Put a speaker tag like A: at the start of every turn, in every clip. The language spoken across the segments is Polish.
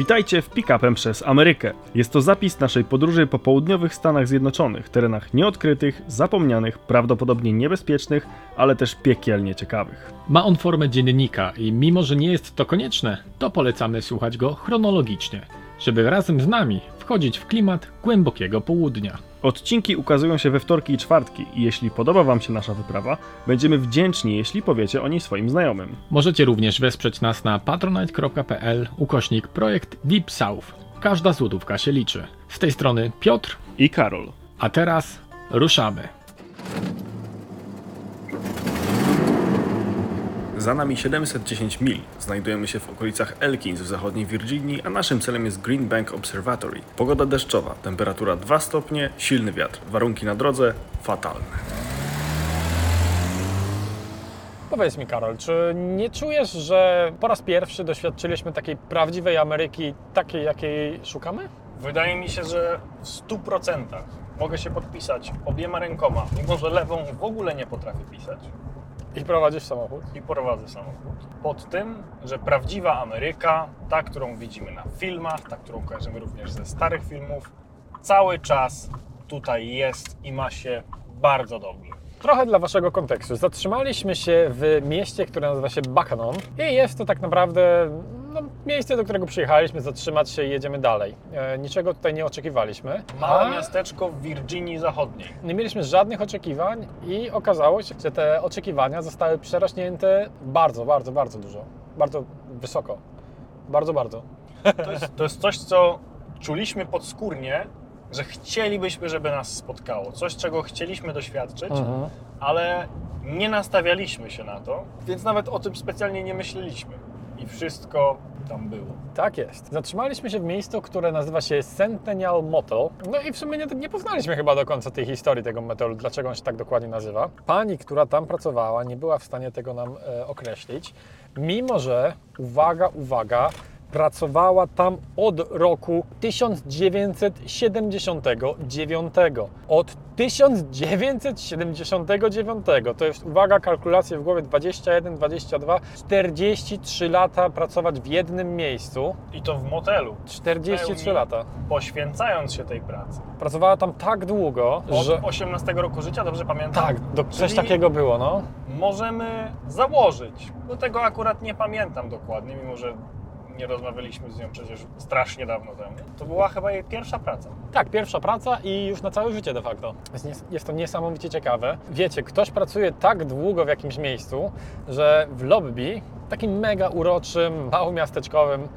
A: Witajcie w Pick-upem przez Amerykę. Jest to zapis naszej podróży po południowych Stanach Zjednoczonych, terenach nieodkrytych, zapomnianych, prawdopodobnie niebezpiecznych, ale też piekielnie ciekawych.
B: Ma on formę dziennika i mimo, że nie jest to konieczne, to polecamy słuchać go chronologicznie, żeby razem z nami wchodzić w klimat głębokiego południa.
A: Odcinki ukazują się we wtorki i czwartki i jeśli podoba Wam się nasza wyprawa, będziemy wdzięczni, jeśli powiecie o niej swoim znajomym.
B: Możecie również wesprzeć nas na patronite.pl ukośnik projekt Deep South. Każda złotówka się liczy. Z tej strony Piotr,
A: I Karol.
B: a teraz ruszamy.
A: Za nami 710 mil. Znajdujemy się w okolicach Elkins w zachodniej Virginii, a naszym celem jest Green Bank Observatory. Pogoda deszczowa, temperatura 2 stopnie, silny wiatr. Warunki na drodze fatalne.
C: Powiedz mi, Karol, czy nie czujesz, że po raz pierwszy doświadczyliśmy takiej prawdziwej Ameryki, takiej, jakiej szukamy?
D: Wydaje mi się, że w 100% mogę się podpisać obiema rękoma, mimo że lewą w ogóle nie potrafię pisać
C: I prowadzisz samochód?
D: i prowadzę samochód. Pod tym, że prawdziwa Ameryka, ta, którą widzimy na filmach, ta, którą kojarzymy również ze starych filmów, cały czas tutaj jest i ma się bardzo dobrze.
C: Trochę dla Waszego kontekstu. Zatrzymaliśmy się w mieście, które nazywa się Buchanan i jest to tak naprawdę no, miejsce, do którego przyjechaliśmy zatrzymać się i jedziemy dalej. E, niczego tutaj nie oczekiwaliśmy.
D: Małe
C: A
D: miasteczko w Virginii Zachodniej.
C: Nie mieliśmy żadnych oczekiwań i okazało się, że te oczekiwania zostały przerośnięte bardzo, bardzo, bardzo dużo. Bardzo wysoko. Bardzo, bardzo.
D: To jest, to jest coś, co czuliśmy podskórnie, że chcielibyśmy, żeby nas spotkało. Coś, czego chcieliśmy doświadczyć, ale nie nastawialiśmy się na to, więc nawet o tym specjalnie nie myśleliśmy. I wszystko tam było.
C: Tak jest. Zatrzymaliśmy się w miejscu, które nazywa się Centennial Motel. No i w sumie nie, nie poznaliśmy chyba do końca tej historii tego motelu, dlaczego on się tak dokładnie nazywa. Pani, która tam pracowała, nie była w stanie tego nam e, określić, mimo że, uwaga, uwaga, pracowała tam od roku 1979. Od 1979. To jest, uwaga, kalkulacje w głowie 21, 22, 43 lata pracować w jednym miejscu.
D: I to w motelu.
C: 43
D: Pełni.
C: lata.
D: Poświęcając się tej pracy.
C: Pracowała tam tak długo,
D: Od
C: że.
D: 18 roku życia, dobrze pamiętam?
C: Tak, do, coś takiego było, no.
D: Możemy założyć. Do tego akurat nie pamiętam dokładnie, mimo że nie rozmawialiśmy z nią przecież strasznie dawno temu. To była chyba jej pierwsza praca.
C: Tak, pierwsza praca i już na całe życie de facto. Jest, to niesamowicie ciekawe. Wiecie, ktoś pracuje tak długo w jakimś miejscu, że w lobby, takim mega uroczym, małomiasteczkowym,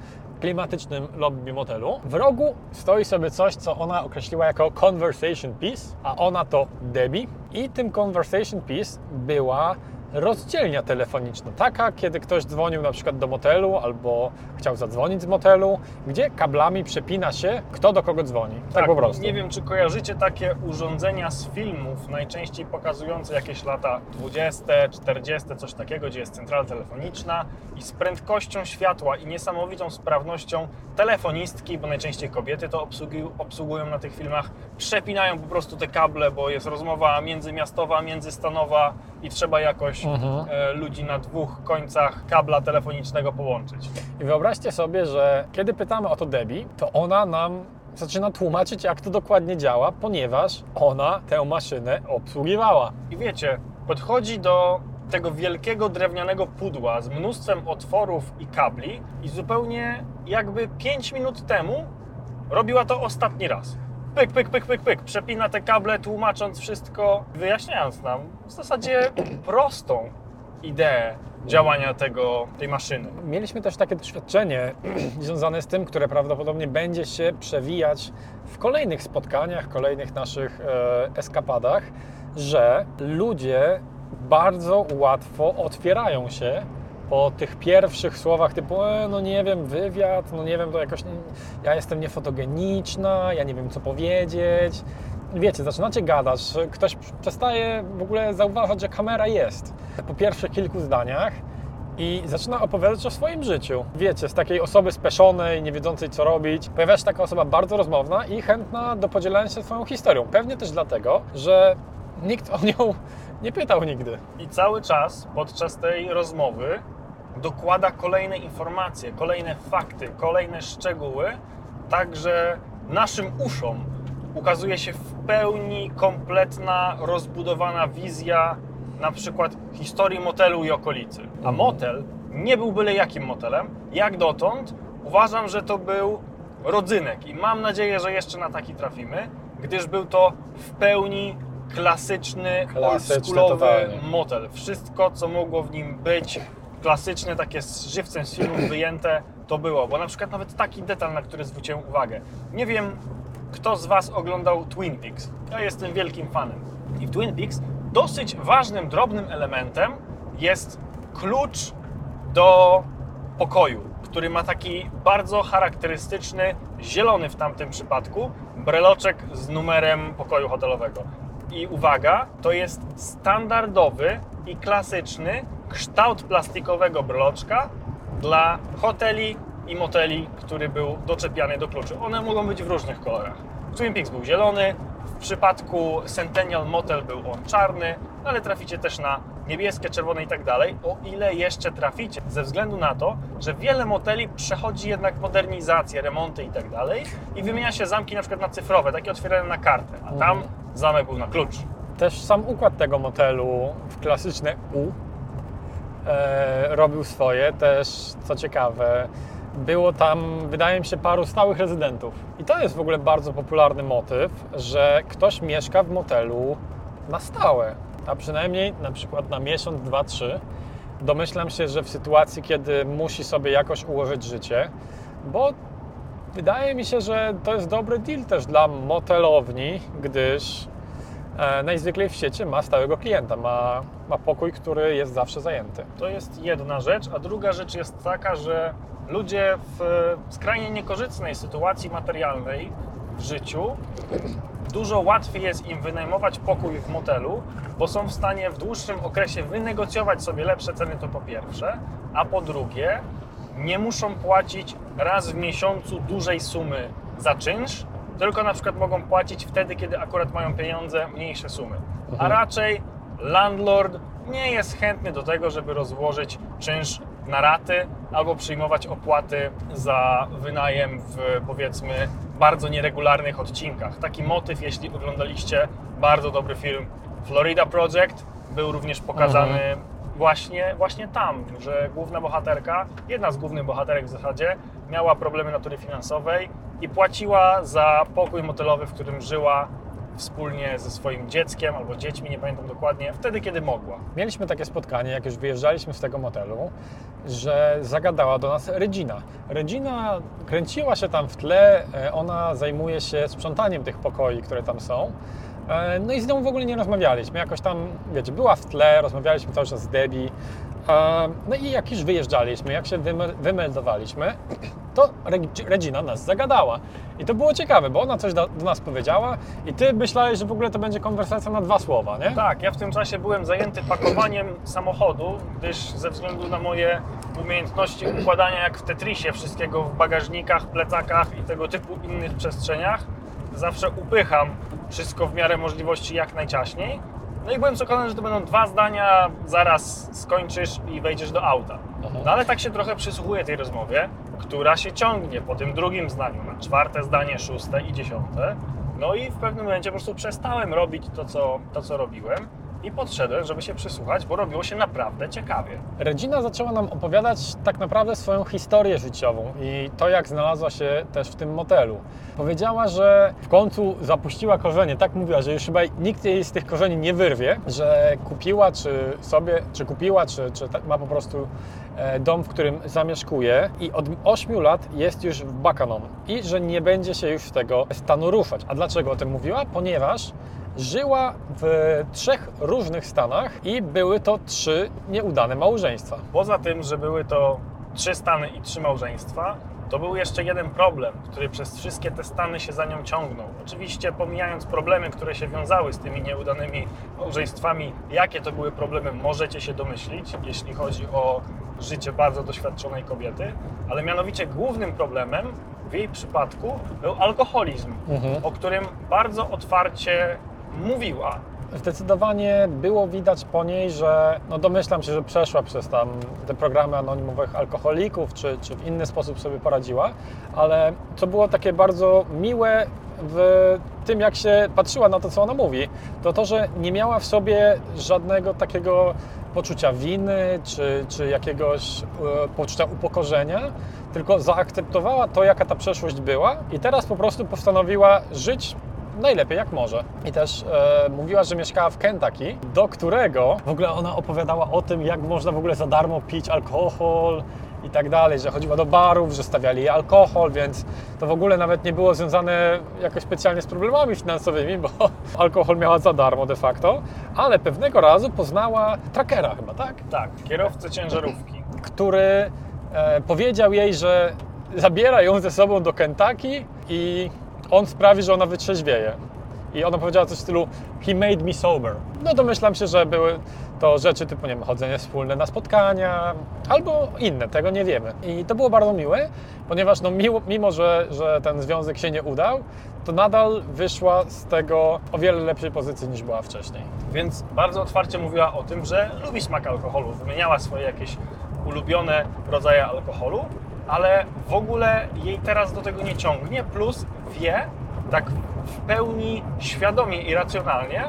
C: klimatycznym lobby motelu, w rogu stoi sobie coś, co ona określiła jako conversation piece, a ona to Debbie. I tym conversation piece była rozdzielnia telefoniczna, taka, kiedy ktoś dzwonił na przykład do motelu albo chciał zadzwonić z motelu, gdzie kablami przepina się, kto do kogo dzwoni. Tak, po prostu.
D: Nie wiem, czy kojarzycie takie urządzenia z filmów, najczęściej pokazujące jakieś lata 20, 40, coś takiego, gdzie jest centrala telefoniczna i z prędkością światła i niesamowitą sprawnością telefonistki, bo najczęściej kobiety to obsługi, obsługują na tych filmach, przepinają po prostu te kable, bo jest rozmowa międzymiastowa, międzystanowa i trzeba jakoś
C: Mhm.
D: e, ludzi na dwóch końcach kabla telefonicznego połączyć.
C: I wyobraźcie sobie, że kiedy pytamy o to Debbie, to ona nam zaczyna tłumaczyć, jak to dokładnie działa, ponieważ ona tę maszynę obsługiwała.
D: I wiecie, podchodzi do tego wielkiego drewnianego pudła z mnóstwem otworów i kabli i zupełnie jakby 5 minut temu robiła to ostatni raz. Pyk, pyk, pyk, pyk, pyk. Przepina te kable, tłumacząc wszystko, wyjaśniając nam w zasadzie prostą ideę działania tego, tej maszyny.
C: Mieliśmy też takie doświadczenie związane z tym, które prawdopodobnie będzie się przewijać w kolejnych spotkaniach, kolejnych naszych e, eskapadach, że ludzie bardzo łatwo otwierają się po tych pierwszych słowach typu, e, no nie wiem, wywiad, no nie wiem, to jakoś, nie, ja jestem niefotogeniczna, ja nie wiem co powiedzieć. Wiecie, zaczynacie gadać, ktoś przestaje w ogóle zauważać, że kamera jest. Po pierwszych kilku zdaniach i zaczyna opowiadać o swoim życiu. Wiecie, z takiej osoby speszonej, nie wiedzącej co robić, pojawia się taka osoba bardzo rozmowna i chętna do podzielenia się swoją historią. Pewnie też dlatego, że nikt o nią nie pytał nigdy.
D: I cały czas podczas tej rozmowy dokłada kolejne informacje, kolejne fakty, kolejne szczegóły, tak że naszym uszom ukazuje się w pełni kompletna, rozbudowana wizja na przykład historii motelu i okolicy. A motel nie był byle jakim motelem. Jak dotąd uważam, że to był rodzynek i mam nadzieję, że jeszcze na taki trafimy, gdyż był to w pełni klasyczny,
C: Klasyczny
D: oldschoolowy
C: totalnie.
D: motel. Wszystko, co mogło w nim być, klasyczne, takie z żywcem z filmów wyjęte, to było. Bo na przykład nawet taki detal, na który zwróciłem uwagę. Nie wiem, kto z Was oglądał Twin Peaks. Ja jestem wielkim fanem. I w Twin Peaks dosyć ważnym, drobnym elementem jest klucz do pokoju, który ma taki bardzo charakterystyczny, zielony w tamtym przypadku, breloczek z numerem pokoju hotelowego. I uwaga, to jest standardowy i klasyczny kształt plastikowego breloczka dla hoteli i moteli, który był doczepiany do kluczy. One mogą być w różnych kolorach. Twin Peaks był zielony, w przypadku Centennial Motel był on czarny, ale traficie też na niebieskie, czerwone i tak dalej, o ile jeszcze traficie, ze względu na to, że wiele moteli przechodzi jednak modernizację, remonty i tak dalej i wymienia się zamki na przykład na cyfrowe, takie otwierane na kartę, a tam zamek był na klucz.
C: Też sam układ tego motelu w klasyczne U e, robił swoje. Też, co ciekawe, było tam, wydaje mi się, paru stałych rezydentów. I to jest w ogóle bardzo popularny motyw, że ktoś mieszka w motelu na stałe, a przynajmniej na przykład na miesiąc, dwa, trzy. Domyślam się, że w sytuacji, kiedy musi sobie jakoś ułożyć życie, bo wydaje mi się, że to jest dobry deal też dla motelowni, gdyż e, najzwyklej w świecie ma stałego klienta, ma, ma pokój, który jest zawsze zajęty.
D: To jest jedna rzecz, a druga rzecz jest taka, że ludzie w skrajnie niekorzystnej sytuacji materialnej w życiu. Dużo łatwiej jest im wynajmować pokój w motelu, bo są w stanie w dłuższym okresie wynegocjować sobie lepsze ceny, to po pierwsze, a po drugie, nie muszą płacić raz w miesiącu dużej sumy za czynsz, tylko na przykład mogą płacić wtedy, kiedy akurat mają pieniądze, mniejsze sumy. A raczej landlord nie jest chętny do tego, żeby rozłożyć czynsz na raty albo przyjmować opłaty za wynajem w powiedzmy bardzo nieregularnych odcinkach. Taki motyw, jeśli oglądaliście bardzo dobry film Florida Project, był również pokazany właśnie, właśnie tam, że główna bohaterka, jedna z głównych bohaterek w zasadzie, miała problemy natury finansowej i płaciła za pokój motelowy, w którym żyła wspólnie ze swoim dzieckiem albo dziećmi, nie pamiętam dokładnie, wtedy, kiedy mogła.
C: Mieliśmy takie spotkanie, jak już wyjeżdżaliśmy z tego motelu, że zagadała do nas Regina. Regina kręciła się tam w tle, e, ona zajmuje się sprzątaniem tych pokoi, które tam są. E, No i z nią w ogóle nie rozmawialiśmy. Jakoś tam, wiecie, była w tle, rozmawialiśmy cały czas z Debbie. No i jak już wyjeżdżaliśmy, jak się wyme- wymeldowaliśmy, to Reg- Regina nas zagadała. I to było ciekawe, bo ona coś do nas powiedziała i ty myślałeś, że w ogóle to będzie konwersacja na dwa słowa, nie?
D: Tak, ja w tym czasie byłem zajęty pakowaniem samochodu, gdyż ze względu na moje umiejętności układania jak w Tetrisie wszystkiego w bagażnikach, plecakach i tego typu innych przestrzeniach, zawsze upycham wszystko w miarę możliwości jak najciaśniej. No i byłem przekonany, że to będą dwa zdania, zaraz skończysz i wejdziesz do auta. No ale tak się trochę przysłuchuję tej rozmowie, która się ciągnie po tym drugim zdaniu na czwarte zdanie, szóste i dziesiąte. No i w pewnym momencie po prostu przestałem robić to, co, to, co robiłem i podszedłem, żeby się przysłuchać, bo robiło się naprawdę ciekawie.
C: Regina zaczęła nam opowiadać tak naprawdę swoją historię życiową i to, jak znalazła się też w tym motelu. Powiedziała, że w końcu zapuściła korzenie. Tak mówiła, że już chyba nikt jej z tych korzeni nie wyrwie, że kupiła, czy sobie, czy kupiła, czy, czy ma po prostu e, dom, w którym zamieszkuje i od 8 lat jest już w Bakanon i że nie będzie się już z tego stanu ruszać. A dlaczego o tym mówiła? Ponieważ żyła w trzech różnych stanach i były to trzy nieudane małżeństwa.
D: Poza tym, że były to trzy stany i trzy małżeństwa, to był jeszcze jeden problem, który przez wszystkie te stany się za nią ciągnął. Oczywiście pomijając problemy, które się wiązały z tymi nieudanymi małżeństwami, jakie to były problemy, możecie się domyślić, jeśli chodzi o życie bardzo doświadczonej kobiety, ale mianowicie głównym problemem w jej przypadku był alkoholizm,
C: Mhm.
D: o którym bardzo otwarcie mówiła.
C: Zdecydowanie było widać po niej, że no domyślam się, że przeszła przez tam te programy anonimowych alkoholików, czy, czy w inny sposób sobie poradziła, ale co było takie bardzo miłe w tym, jak się patrzyła na to, co ona mówi, to to, że nie miała w sobie żadnego takiego poczucia winy, czy, czy jakiegoś e, poczucia upokorzenia, tylko zaakceptowała to, jaka ta przeszłość była i teraz po prostu postanowiła żyć najlepiej jak może. I też e, mówiła, że mieszkała w Kentucky, do którego w ogóle ona opowiadała o tym, jak można w ogóle za darmo pić alkohol i tak dalej, że chodziła do barów, że stawiali alkohol, więc to w ogóle nawet nie było związane jakoś specjalnie z problemami finansowymi, bo alkohol miała za darmo de facto, ale pewnego razu poznała trackera chyba, tak?
D: Tak, kierowcę ciężarówki.
C: który e, powiedział jej, że zabiera ją ze sobą do Kentucky i on sprawi, że ona wytrzeźwieje. I ona powiedziała coś w stylu He made me sober. No domyślam się, że były to rzeczy typu, nie wiem, chodzenie wspólne na spotkania albo inne, tego nie wiemy. I to było bardzo miłe, ponieważ no, miło, mimo, że, że ten związek się nie udał, to nadal wyszła z tego o wiele lepszej pozycji niż była wcześniej.
D: Więc bardzo otwarcie mówiła o tym, że lubi smak alkoholu. Wymieniała swoje jakieś ulubione rodzaje alkoholu, ale w ogóle jej teraz do tego nie ciągnie. Plus wie, tak w pełni świadomie i racjonalnie,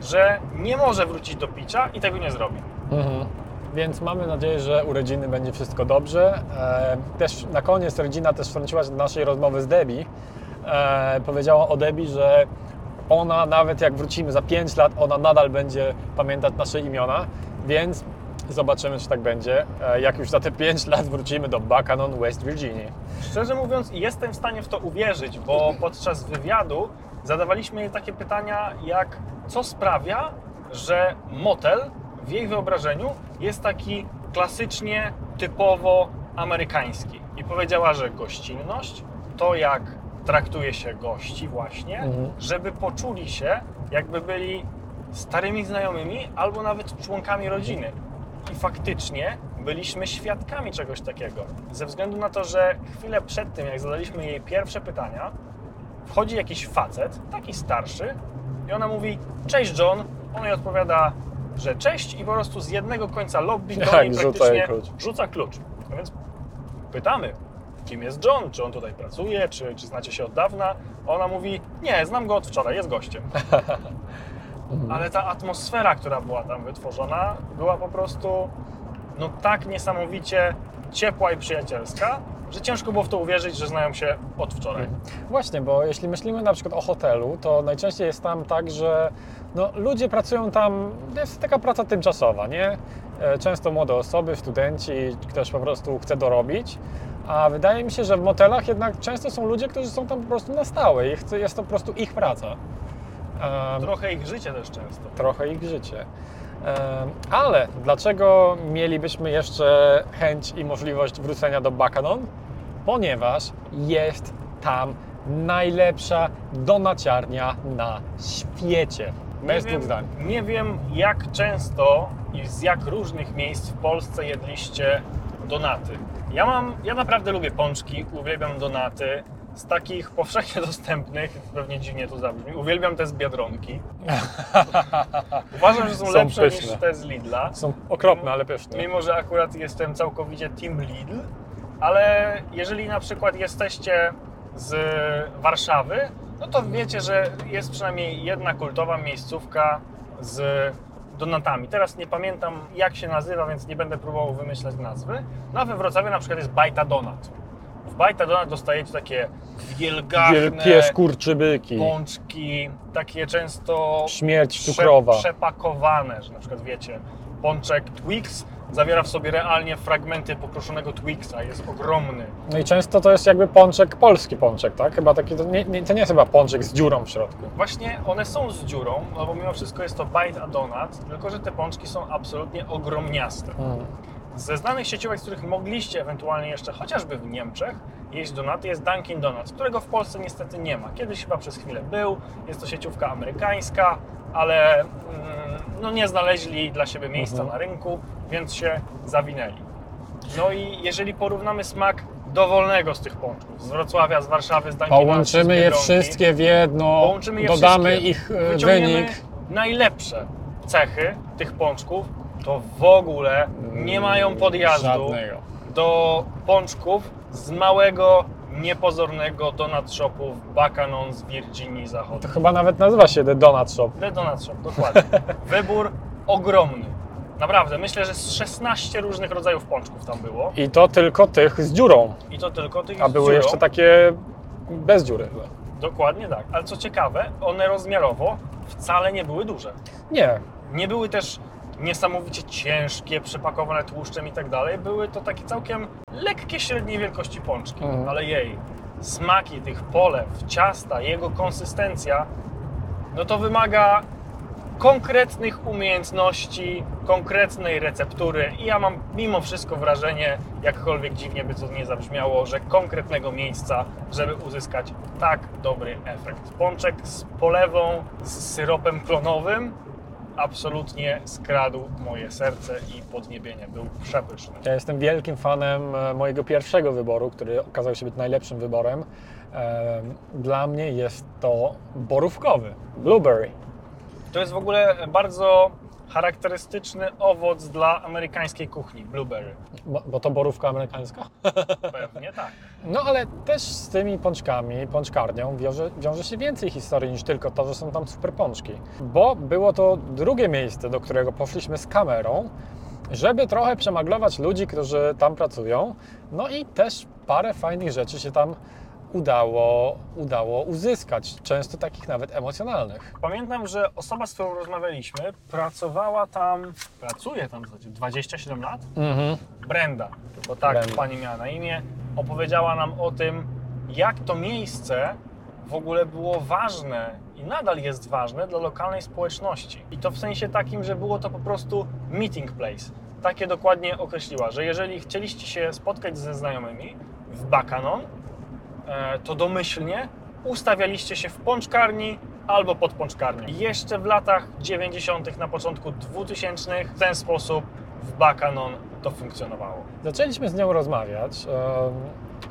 D: że nie może wrócić do picia i tego nie zrobi.
C: Mhm. Więc mamy nadzieję, że u rodziny będzie wszystko dobrze. E, też na koniec rodzina też wtrąciła się do naszej rozmowy z Debbie. E, powiedziała o Debbie, że ona nawet jak wrócimy za 5 lat, ona nadal będzie pamiętać nasze imiona, więc zobaczymy, czy tak będzie. E, jak już za te 5 lat wrócimy do Buchanan, West Virginia.
D: Szczerze mówiąc, jestem w stanie w to uwierzyć, bo podczas wywiadu zadawaliśmy jej takie pytania, jak co sprawia, że motel w jej wyobrażeniu jest taki klasycznie, typowo amerykański. I powiedziała, że gościnność, to jak traktuje się gości właśnie,
C: Mhm.
D: żeby poczuli się, jakby byli starymi znajomymi albo nawet członkami rodziny. I faktycznie byliśmy świadkami czegoś takiego. Ze względu na to, że chwilę przed tym, jak zadaliśmy jej pierwsze pytania, wchodzi jakiś facet, taki starszy, i ona mówi: Cześć, John. On jej odpowiada, że cześć, i po prostu z jednego końca lobby do
C: Tak,
D: niej praktycznie
C: klucz.
D: rzuca klucz. No więc pytamy, kim jest John, czy on tutaj pracuje, czy, czy znacie się od dawna. Ona mówi: Nie, znam go od wczoraj, jest gościem. Ale ta atmosfera, która była tam wytworzona, była po prostu no tak niesamowicie ciepła i przyjacielska, że ciężko było w to uwierzyć, że znają się od wczoraj.
C: Właśnie, bo jeśli myślimy na przykład o hotelu, to najczęściej jest tam tak, że no, ludzie pracują tam, to jest taka praca tymczasowa, nie? E, Często młode osoby, studenci, ktoś po prostu chce dorobić, a wydaje mi się, że w motelach jednak często są ludzie, którzy są tam po prostu na stałe i jest to po prostu ich praca.
D: Trochę ich życie też często.
C: trochę ich życie. Ale dlaczego mielibyśmy jeszcze chęć i możliwość wrócenia do Buchanan? Ponieważ jest tam najlepsza donaciarnia na świecie. Bez dwóch zdań.
D: nie wiem, jak często i z jak różnych miejsc w Polsce jedliście donaty. Ja mam, ja naprawdę lubię pączki, uwielbiam donaty. Z takich powszechnie dostępnych, pewnie dziwnie to zabrzmi, uwielbiam te z Biedronki. Uważam, że są,
C: Są
D: lepsze
C: pyszne.
D: niż te z Lidla.
C: Są okropne, ale pyszne.
D: Mimo, że akurat jestem całkowicie Team Lidl, ale jeżeli na przykład jesteście z Warszawy, no to wiecie, że jest przynajmniej jedna kultowa miejscówka z donatami. Teraz nie pamiętam jak się nazywa, więc nie będę próbował wymyślać nazwy. No a we Wrocławiu na przykład jest Bajta Donat. W Bajta Donat dostajecie takie wielgachne
C: Wielkie skurczybyki,
D: pączki, takie często
C: śmierć
D: prze-
C: cukrowa.
D: przepakowane, że na przykład wiecie, pączek Twix zawiera w sobie realnie fragmenty pokruszonego Twixa, jest ogromny.
C: No i często to jest jakby pączek, polski pączek, tak? Chyba taki, to nie, nie, to nie jest chyba pączek z dziurą w środku.
D: Właśnie one są z dziurą, no bo mimo wszystko jest to bite a donut, tylko że te pączki są absolutnie ogromniaste.
C: Mm.
D: Ze znanych sieciówek, z których mogliście ewentualnie jeszcze chociażby w Niemczech jeść donaty, jest Dunkin' Donuts, którego w Polsce niestety nie ma. Kiedyś chyba przez chwilę był, jest to sieciówka amerykańska, ale mm, no nie znaleźli dla siebie miejsca
C: Mhm.
D: na rynku, więc się zawinęli. No i jeżeli porównamy smak dowolnego z tych pączków, z Wrocławia, z Warszawy, z Dunkina,
C: Połączymy je
D: Biedronki,
C: wszystkie w jedno, dodamy ich e, wynik.
D: najlepsze cechy tych pączków, to w ogóle nie mają podjazdu
C: Żadnego.
D: do pączków z małego, niepozornego donut shopu w Baccanon z Virginii
C: To
D: Zachodniej.
C: chyba nawet nazywa się The Donut Shop.
D: The Donut Shop, dokładnie. Wybór ogromny. Naprawdę, myślę, że z 16 różnych rodzajów pączków tam było.
C: I to tylko tych z dziurą.
D: I to tylko tych
C: A
D: z
C: były
D: dziurą.
C: jeszcze takie bez dziury.
D: Dokładnie tak. Ale co ciekawe, one rozmiarowo wcale nie były duże.
C: Nie.
D: Nie były też niesamowicie ciężkie, przepakowane tłuszczem i tak dalej. Były to takie całkiem lekkie, średniej wielkości pączki.
C: Mhm.
D: Ale jej, smaki tych polew, ciasta, jego konsystencja, no to wymaga konkretnych umiejętności, konkretnej receptury i ja mam mimo wszystko wrażenie, jakkolwiek dziwnie by to nie zabrzmiało, że konkretnego miejsca, żeby uzyskać tak dobry efekt. Pączek z polewą, z syropem klonowym absolutnie skradł moje serce i podniebienie. Był przepyszny.
C: Ja jestem wielkim fanem e, mojego pierwszego wyboru, który okazał się być najlepszym wyborem. Em, Dla mnie jest to borówkowy, blueberry.
D: To jest w ogóle bardzo charakterystyczny owoc dla amerykańskiej kuchni, blueberry.
C: Bo, bo to borówka amerykańska?
D: Pewnie tak.
C: No ale też z tymi pączkami, pączkarnią wiąże, wiąże się więcej historii niż tylko to, że są tam super pączki. Bo było to drugie miejsce, do którego poszliśmy z kamerą, żeby trochę przemaglować ludzi, którzy tam pracują. No i też parę fajnych rzeczy się tam udało, udało uzyskać, często takich nawet emocjonalnych.
D: Pamiętam, że osoba, z którą rozmawialiśmy, pracowała tam, pracuje tam w zasadzie 27 lat.
C: Mhm.
D: Brenda, bo tak
C: Brenda.
D: pani miała na imię, opowiedziała nam o tym, jak to miejsce w ogóle było ważne i nadal jest ważne dla lokalnej społeczności. I to w sensie takim, że było to po prostu meeting place. Takie dokładnie określiła, że jeżeli chcieliście się spotkać ze znajomymi w Baccanon, e, to domyślnie ustawialiście się w pączkarni albo pod pączkarnią. Jeszcze w latach 90., na początku 2000 w ten sposób w Baccanon to funkcjonowało.
C: Zaczęliśmy z nią rozmawiać.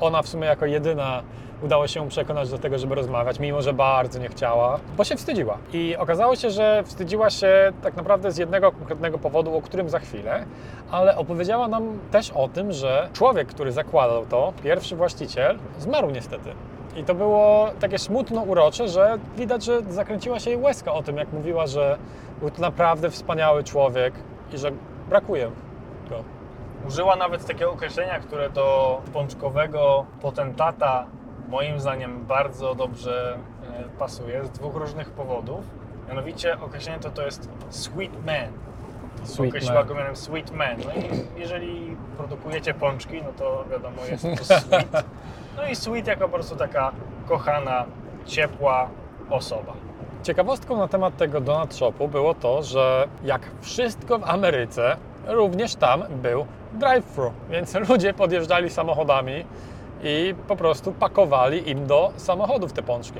C: Ona w sumie jako jedyna udało się przekonać do tego, żeby rozmawiać, mimo że bardzo nie chciała, bo się wstydziła. I okazało się, że wstydziła się tak naprawdę z jednego konkretnego powodu, o którym za chwilę, ale opowiedziała nam też o tym, że człowiek, który zakładał to, pierwszy właściciel, zmarł niestety. I to było takie smutno urocze, że widać, że zakręciła się jej łezka o tym, jak mówiła, że był to naprawdę wspaniały człowiek i że brakuje go.
D: Użyła nawet takiego określenia, które do pączkowego potentata moim zdaniem bardzo dobrze e, pasuje z dwóch różnych powodów. Mianowicie określenie to to jest sweet man.
C: Sweet
D: Określiła
C: man.
D: go mianem sweet man. No i jeżeli produkujecie pączki, no to wiadomo jest to sweet. No i sweet jako po prostu taka kochana, ciepła osoba.
C: Ciekawostką na temat tego donut shopu było to, że jak wszystko w Ameryce, również tam był drive-thru, więc ludzie podjeżdżali samochodami i po prostu pakowali im do samochodów te pączki.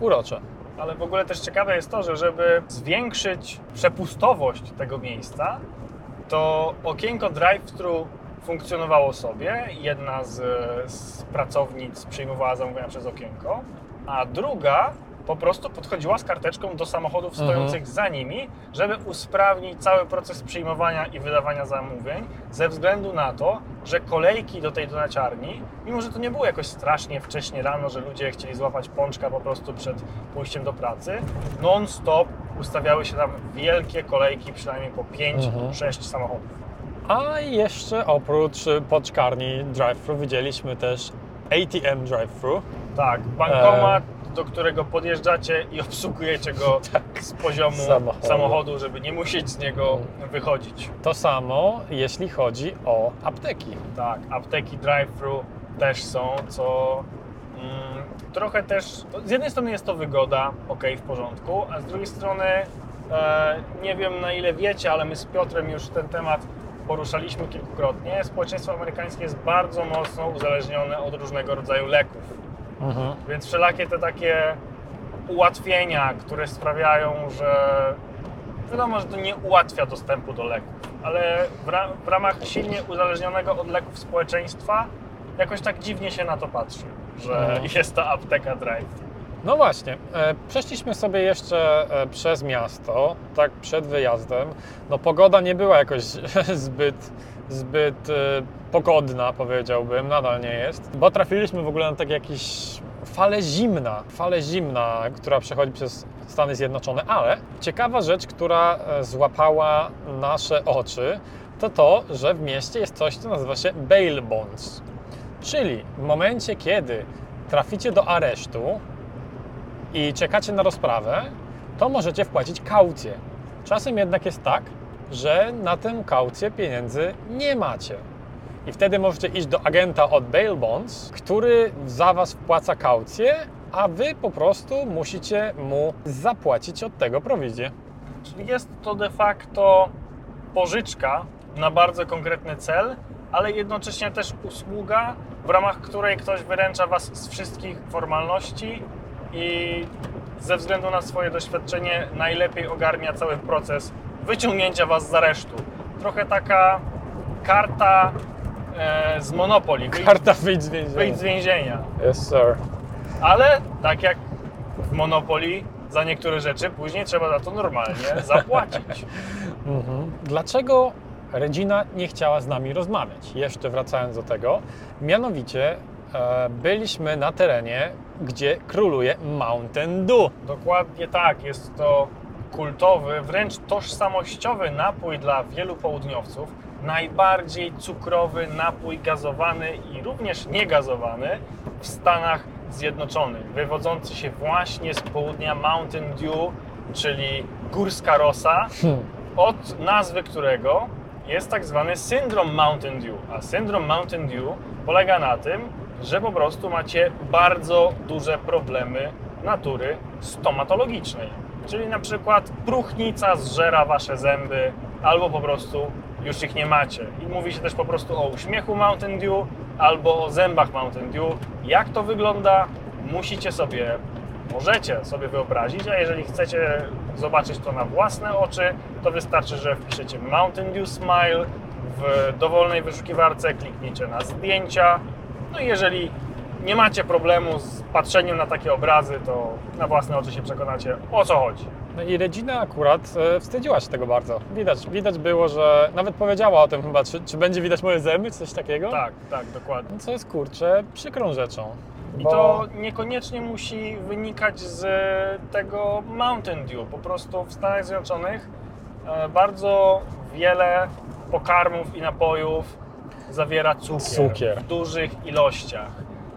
C: Urocze.
D: Ale w ogóle też ciekawe jest to, że żeby zwiększyć przepustowość tego miejsca, to okienko drive-thru funkcjonowało sobie. Jedna z, z pracownic przyjmowała zamówienia przez okienko, a druga po prostu podchodziła z karteczką do samochodów stojących za nimi, żeby usprawnić cały proces przyjmowania i wydawania zamówień, ze względu na to, że kolejki do tej donaciarni, mimo że to nie było jakoś strasznie wcześnie rano, że ludzie chcieli złapać pączka po prostu przed pójściem do pracy, non-stop ustawiały się tam wielkie kolejki, przynajmniej po 5-6
C: Mhm.
D: samochodów.
C: A jeszcze oprócz y, pączkarni drive-thru widzieliśmy też ATM drive-thru.
D: Tak, bankomat, do którego podjeżdżacie i obsługujecie go z poziomu
C: Samochodu.
D: samochodu, żeby nie musieć z niego wychodzić.
C: To samo jeśli chodzi o apteki.
D: Tak, apteki drive-thru też są, co mm, trochę też. Z jednej strony jest to wygoda, ok, w porządku, a z drugiej strony e, nie wiem na ile wiecie, ale my z Piotrem już ten temat poruszaliśmy kilkukrotnie. Społeczeństwo amerykańskie jest bardzo mocno uzależnione od różnego rodzaju leków. Więc wszelakie te takie ułatwienia, które sprawiają, że Wiadomo, że to nie ułatwia dostępu do leków, ale w, ra- w ramach silnie uzależnionego od leków społeczeństwa jakoś tak dziwnie się na to patrzy, że
C: No.
D: jest ta apteka drive.
C: No właśnie, e, przeszliśmy sobie jeszcze e, przez miasto, tak przed wyjazdem. No pogoda nie była jakoś zbyt, zbyt e, pogodna, powiedziałbym, nadal nie jest, bo trafiliśmy w ogóle na tak jakiś falę zimna, falę zimna, która przechodzi przez Stany Zjednoczone, ale ciekawa rzecz, która e, złapała nasze oczy, to to, że w mieście jest coś, co nazywa się bail bonds. Czyli w momencie, kiedy traficie do aresztu, i czekacie na rozprawę, to możecie wpłacić kaucję. Czasem jednak jest tak, że na tę kaucję pieniędzy nie macie. I wtedy możecie iść do agenta od Bail Bonds, który za Was wpłaca kaucję, a Wy po prostu musicie mu zapłacić od tego prowizję.
D: Czyli jest to de facto pożyczka na bardzo konkretny cel, ale jednocześnie też usługa, w ramach której ktoś wyręcza Was z wszystkich formalności i ze względu na swoje doświadczenie najlepiej ogarnia cały proces wyciągnięcia Was z aresztu. Trochę taka karta e, z Monopoly. Wyjdź,
C: Karta wyjdź z więzienia.
D: wyjdź z więzienia.
C: Yes, sir.
D: Ale tak jak w Monopoly, za niektóre rzeczy później trzeba za to normalnie zapłacić.
C: Mhm. Dlaczego Regina nie chciała z nami rozmawiać? Jeszcze wracając do tego, mianowicie e, byliśmy na terenie, gdzie króluje Mountain Dew.
D: Dokładnie tak, jest to kultowy, wręcz tożsamościowy napój dla wielu południowców. Najbardziej cukrowy napój gazowany i również niegazowany w Stanach Zjednoczonych, wywodzący się właśnie z południa Mountain Dew, czyli górska rosa, od nazwy którego jest tak zwany syndrom Mountain Dew. A syndrom Mountain Dew polega na tym, że po prostu macie bardzo duże problemy natury stomatologicznej. Czyli na przykład próchnica zżera wasze zęby, albo po prostu już ich nie macie. I mówi się też po prostu o uśmiechu Mountain Dew, albo o zębach Mountain Dew. Jak to wygląda, musicie sobie możecie sobie wyobrazić, a jeżeli chcecie zobaczyć to na własne oczy, to wystarczy, że wpiszecie Mountain Dew Smile w dowolnej wyszukiwarce, klikniecie na zdjęcia. No i jeżeli nie macie problemu z patrzeniem na takie obrazy, to na własne oczy się przekonacie o co chodzi.
C: No i Regina akurat e, wstydziła się tego bardzo. Widać, widać było, że nawet powiedziała o tym chyba, czy, czy będzie widać moje zęby, czy coś takiego.
D: Tak, tak, dokładnie.
C: No, Co jest kurczę przykrą rzeczą.
D: I
C: Bo-
D: to niekoniecznie musi wynikać z tego Mountain Dew. Po prostu w Stanach Zjednoczonych e, bardzo wiele pokarmów i napojów zawiera cukier,
C: Cukier.
D: w dużych ilościach.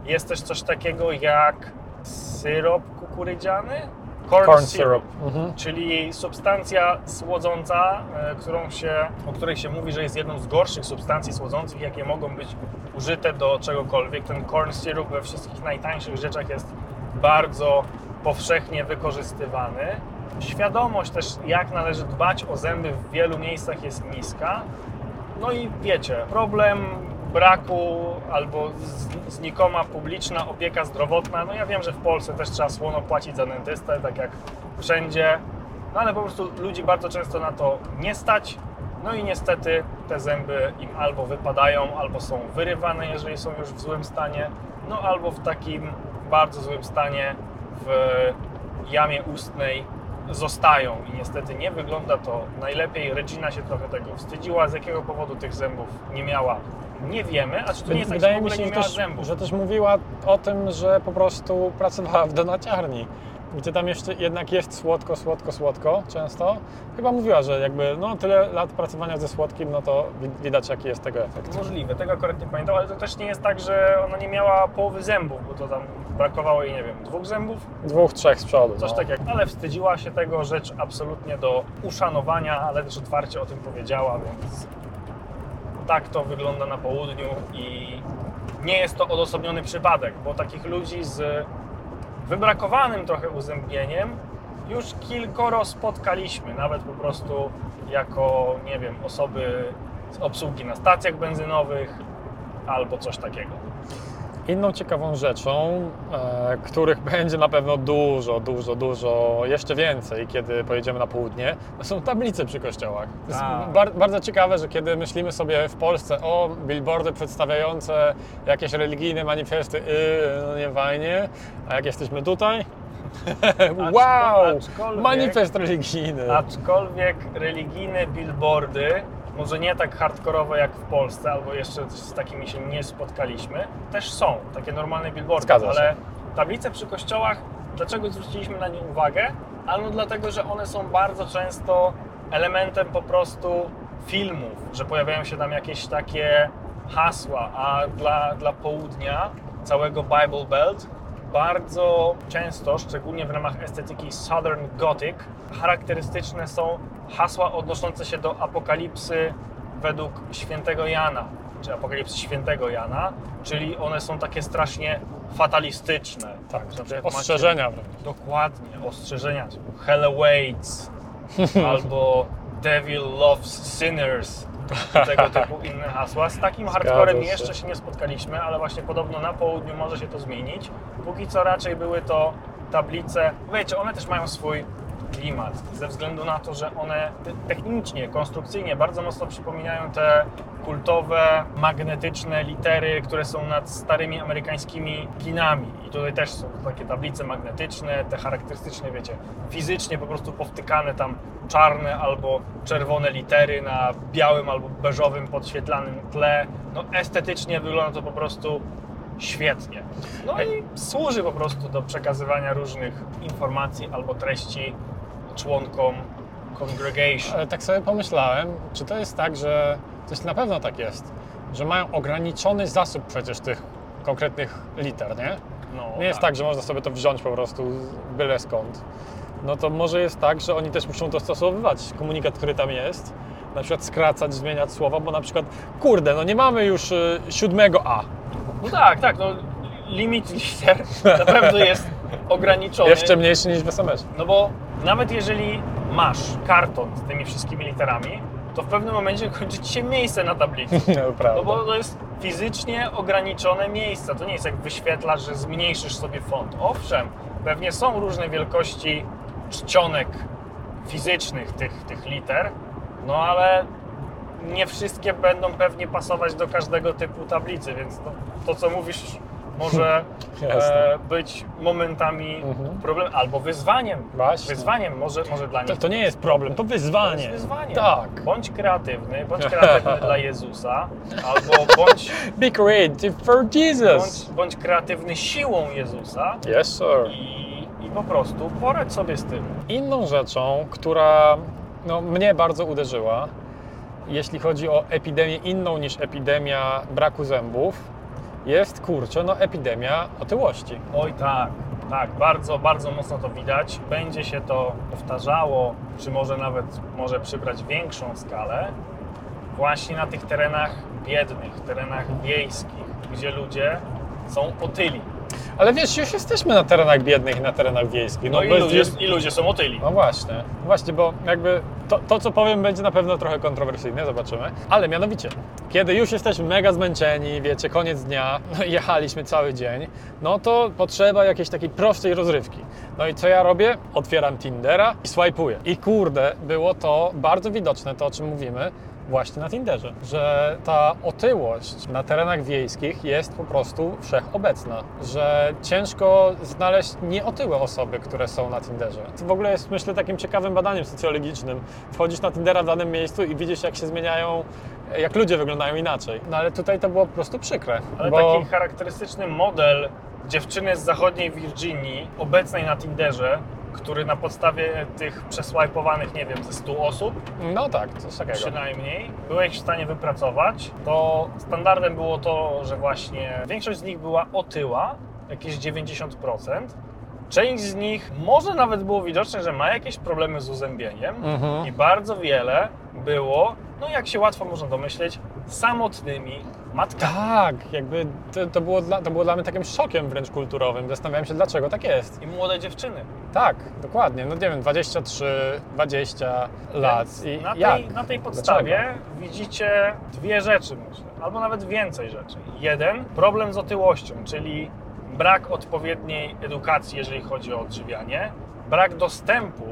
D: Jest też coś takiego jak syrop kukurydziany? Corn,
C: Corn
D: syrup.
C: Mhm.
D: Czyli substancja słodząca, e, którą się, o której się mówi, że jest jedną z gorszych substancji słodzących, jakie mogą być użyte do czegokolwiek. Ten corn syrup we wszystkich najtańszych rzeczach jest bardzo powszechnie wykorzystywany. Świadomość też, jak należy dbać o zęby w wielu miejscach jest niska. No i wiecie, problem braku albo znikoma publiczna opieka zdrowotna. No ja wiem, że w Polsce też trzeba słono płacić za dentystę, tak jak wszędzie, no ale po prostu ludzi bardzo często na to nie stać. No i niestety te zęby im albo wypadają, albo są wyrywane, jeżeli są już w złym stanie, no albo w takim bardzo złym stanie w jamie ustnej zostają i niestety nie wygląda to najlepiej. Regina się trochę tego wstydziła, z jakiego powodu tych zębów nie miała. Nie wiemy, a czy to nie jest tak, że
C: Wydaje mi
D: ogóle
C: się,
D: nie
C: że
D: miała
C: też,
D: zębów?
C: że też mówiła o tym, że po prostu pracowała w donaciarni. Gdzie tam jeszcze jednak jest słodko, słodko, słodko często. Chyba mówiła, że jakby no tyle lat pracowania ze słodkim, no to wi- widać jaki jest tego efekt.
D: Możliwe, tego akurat nie pamiętam, ale to też nie jest tak, że ona nie miała połowy zębów, bo to tam brakowało jej, nie wiem, dwóch zębów,
C: Dwóch, trzech z przodu.
D: coś
C: no.
D: takiego. Ale wstydziła się tego, rzecz absolutnie do uszanowania, ale też otwarcie o tym powiedziała, więc tak to wygląda na południu i nie jest to odosobniony przypadek, bo takich ludzi z wybrakowanym trochę uzębieniem już kilkoro spotkaliśmy, nawet po prostu jako, nie wiem, osoby z obsługi na stacjach benzynowych albo coś takiego.
C: Inną ciekawą rzeczą, e, których będzie na pewno dużo, dużo, dużo, jeszcze więcej, kiedy pojedziemy na południe, to są tablice przy kościołach. To jest bar bardzo ciekawe, że kiedy myślimy sobie w Polsce o billboardy przedstawiające jakieś religijne manifesty, yy, no nie fajnie, a jak jesteśmy tutaj, wow,
D: aczkolwiek-
C: manifest religijny.
D: Aczkolwiek religijne billboardy, może nie tak hardkorowe jak w Polsce, albo jeszcze z takimi się nie spotkaliśmy, też są takie normalne billboardy, ale tablice przy kościołach, dlaczego zwróciliśmy na nie uwagę? Ano dlatego, że one są bardzo często elementem po prostu filmów, że pojawiają się tam jakieś takie hasła, a dla, dla południa całego Bible Belt bardzo często, szczególnie w ramach estetyki Southern Gothic, charakterystyczne są hasła odnoszące się do apokalipsy według świętego Jana, czy apokalipsy świętego Jana, czyli one są takie strasznie fatalistyczne.
C: Tak,
D: macie-
C: ostrzeżenia wręcz.
D: Dokładnie, ostrzeżenia Hell awaits albo Devil loves sinners tego typu inne hasła. Z takim hardcorem jeszcze się nie spotkaliśmy, ale właśnie podobno na południu może się to zmienić. Póki co raczej były to tablice, wiecie, one też mają swój klimat, ze względu na to, że one te- technicznie, konstrukcyjnie bardzo mocno przypominają te kultowe, magnetyczne litery, które są nad starymi amerykańskimi kinami. I tutaj też są takie tablice magnetyczne, te charakterystyczne, wiecie, fizycznie po prostu powtykane tam czarne albo czerwone litery na białym albo beżowym podświetlanym tle. No estetycznie wygląda to po prostu świetnie. No i służy po prostu do przekazywania różnych informacji albo treści członkom congregation.
C: Ale tak sobie pomyślałem, czy to jest tak, że coś na pewno tak jest, że mają ograniczony zasób przecież tych konkretnych liter, nie?
D: No,
C: Nie jest tak, że można sobie to wziąć po prostu byle skąd. No to może jest tak, że oni też muszą dostosowywać komunikat, który tam jest. Na przykład skracać, zmieniać słowa, bo na przykład, kurde, no nie mamy już y, siódmego A.
D: No tak, tak, no limit liter na pewno jest ograniczony.
C: Jeszcze mniejszy niż w SMS.
D: No bo nawet jeżeli masz karton z tymi wszystkimi literami, to w pewnym momencie kończy ci się miejsce na tablicy.
C: No.
D: No bo to jest fizycznie ograniczone miejsce. To nie jest jak wyświetlasz, że zmniejszysz sobie font. Owszem, pewnie są różne wielkości czcionek fizycznych tych, tych liter, no ale nie wszystkie będą pewnie pasować do każdego typu tablicy, więc to, to co mówisz może e, być momentami
C: Mhm.
D: problemem albo wyzwaniem.
C: Właśnie.
D: Wyzwaniem może, może dla
C: To,
D: nich
C: to nie jest problem, to
D: to
C: wyzwanie.
D: jest wyzwanie.
C: Tak.
D: Bądź kreatywny, bądź kreatywny dla Jezusa, albo bądź,
C: Be creative for Jesus.
D: bądź, bądź kreatywny siłą Jezusa
C: Yes, sir.
D: i, i po prostu poradź sobie z tym.
C: Inną rzeczą, która no, mnie bardzo uderzyła, jeśli chodzi o epidemię inną niż epidemia braku zębów, jest kurczę, no epidemia otyłości.
D: Oj tak, tak, bardzo, bardzo mocno to widać. Będzie się to powtarzało, czy może nawet może przybrać większą skalę właśnie na tych terenach biednych, terenach wiejskich, gdzie ludzie są otyli.
C: Ale wiesz, już jesteśmy na terenach biednych i na terenach wiejskich.
D: No, i,
C: bez-
D: ludzie, i ludzie są otyli.
C: No właśnie, właśnie, bo jakby to, to, co powiem, będzie na pewno trochę kontrowersyjne, zobaczymy. Ale mianowicie, kiedy już jesteśmy mega zmęczeni, wiecie, koniec dnia, no jechaliśmy cały dzień, no to potrzeba jakiejś takiej prostej rozrywki. No i co ja robię? Otwieram Tindera i swajpuję. I kurde, było to bardzo widoczne, to o czym mówimy, właśnie na Tinderze, że ta otyłość na terenach wiejskich jest po prostu wszechobecna, że ciężko znaleźć nieotyłe osoby, które są na Tinderze. To w ogóle jest, myślę, takim ciekawym badaniem socjologicznym. Wchodzisz na Tindera w danym miejscu i widzisz, jak się zmieniają, jak ludzie wyglądają inaczej. No ale tutaj to było po prostu przykre,
D: Ale
C: bo
D: taki charakterystyczny model dziewczyny z zachodniej Virginii, obecnej na Tinderze, który na podstawie tych przesłajpowanych, nie wiem, ze 100 osób
C: no tak, coś takiego.
D: przynajmniej, byłeś w stanie wypracować, to standardem było to, że właśnie większość z nich była otyła, jakieś 90%. Część z nich może nawet było widoczne, że ma jakieś problemy z uzębieniem
C: Mhm.
D: i bardzo wiele było, no jak się łatwo można domyśleć, samotnymi matka.
C: Tak, jakby to, to, było dla, to było dla mnie takim szokiem wręcz kulturowym. Zastanawiałem się, dlaczego tak jest.
D: I młode dziewczyny.
C: Tak, dokładnie. No nie wiem, 23, 20 lat.
D: Więc
C: I
D: na,
C: jak?
D: tej, na tej podstawie widzicie dwie rzeczy, myślę, albo nawet więcej rzeczy. Jeden, problem z otyłością, czyli brak odpowiedniej edukacji, jeżeli chodzi o odżywianie, brak dostępu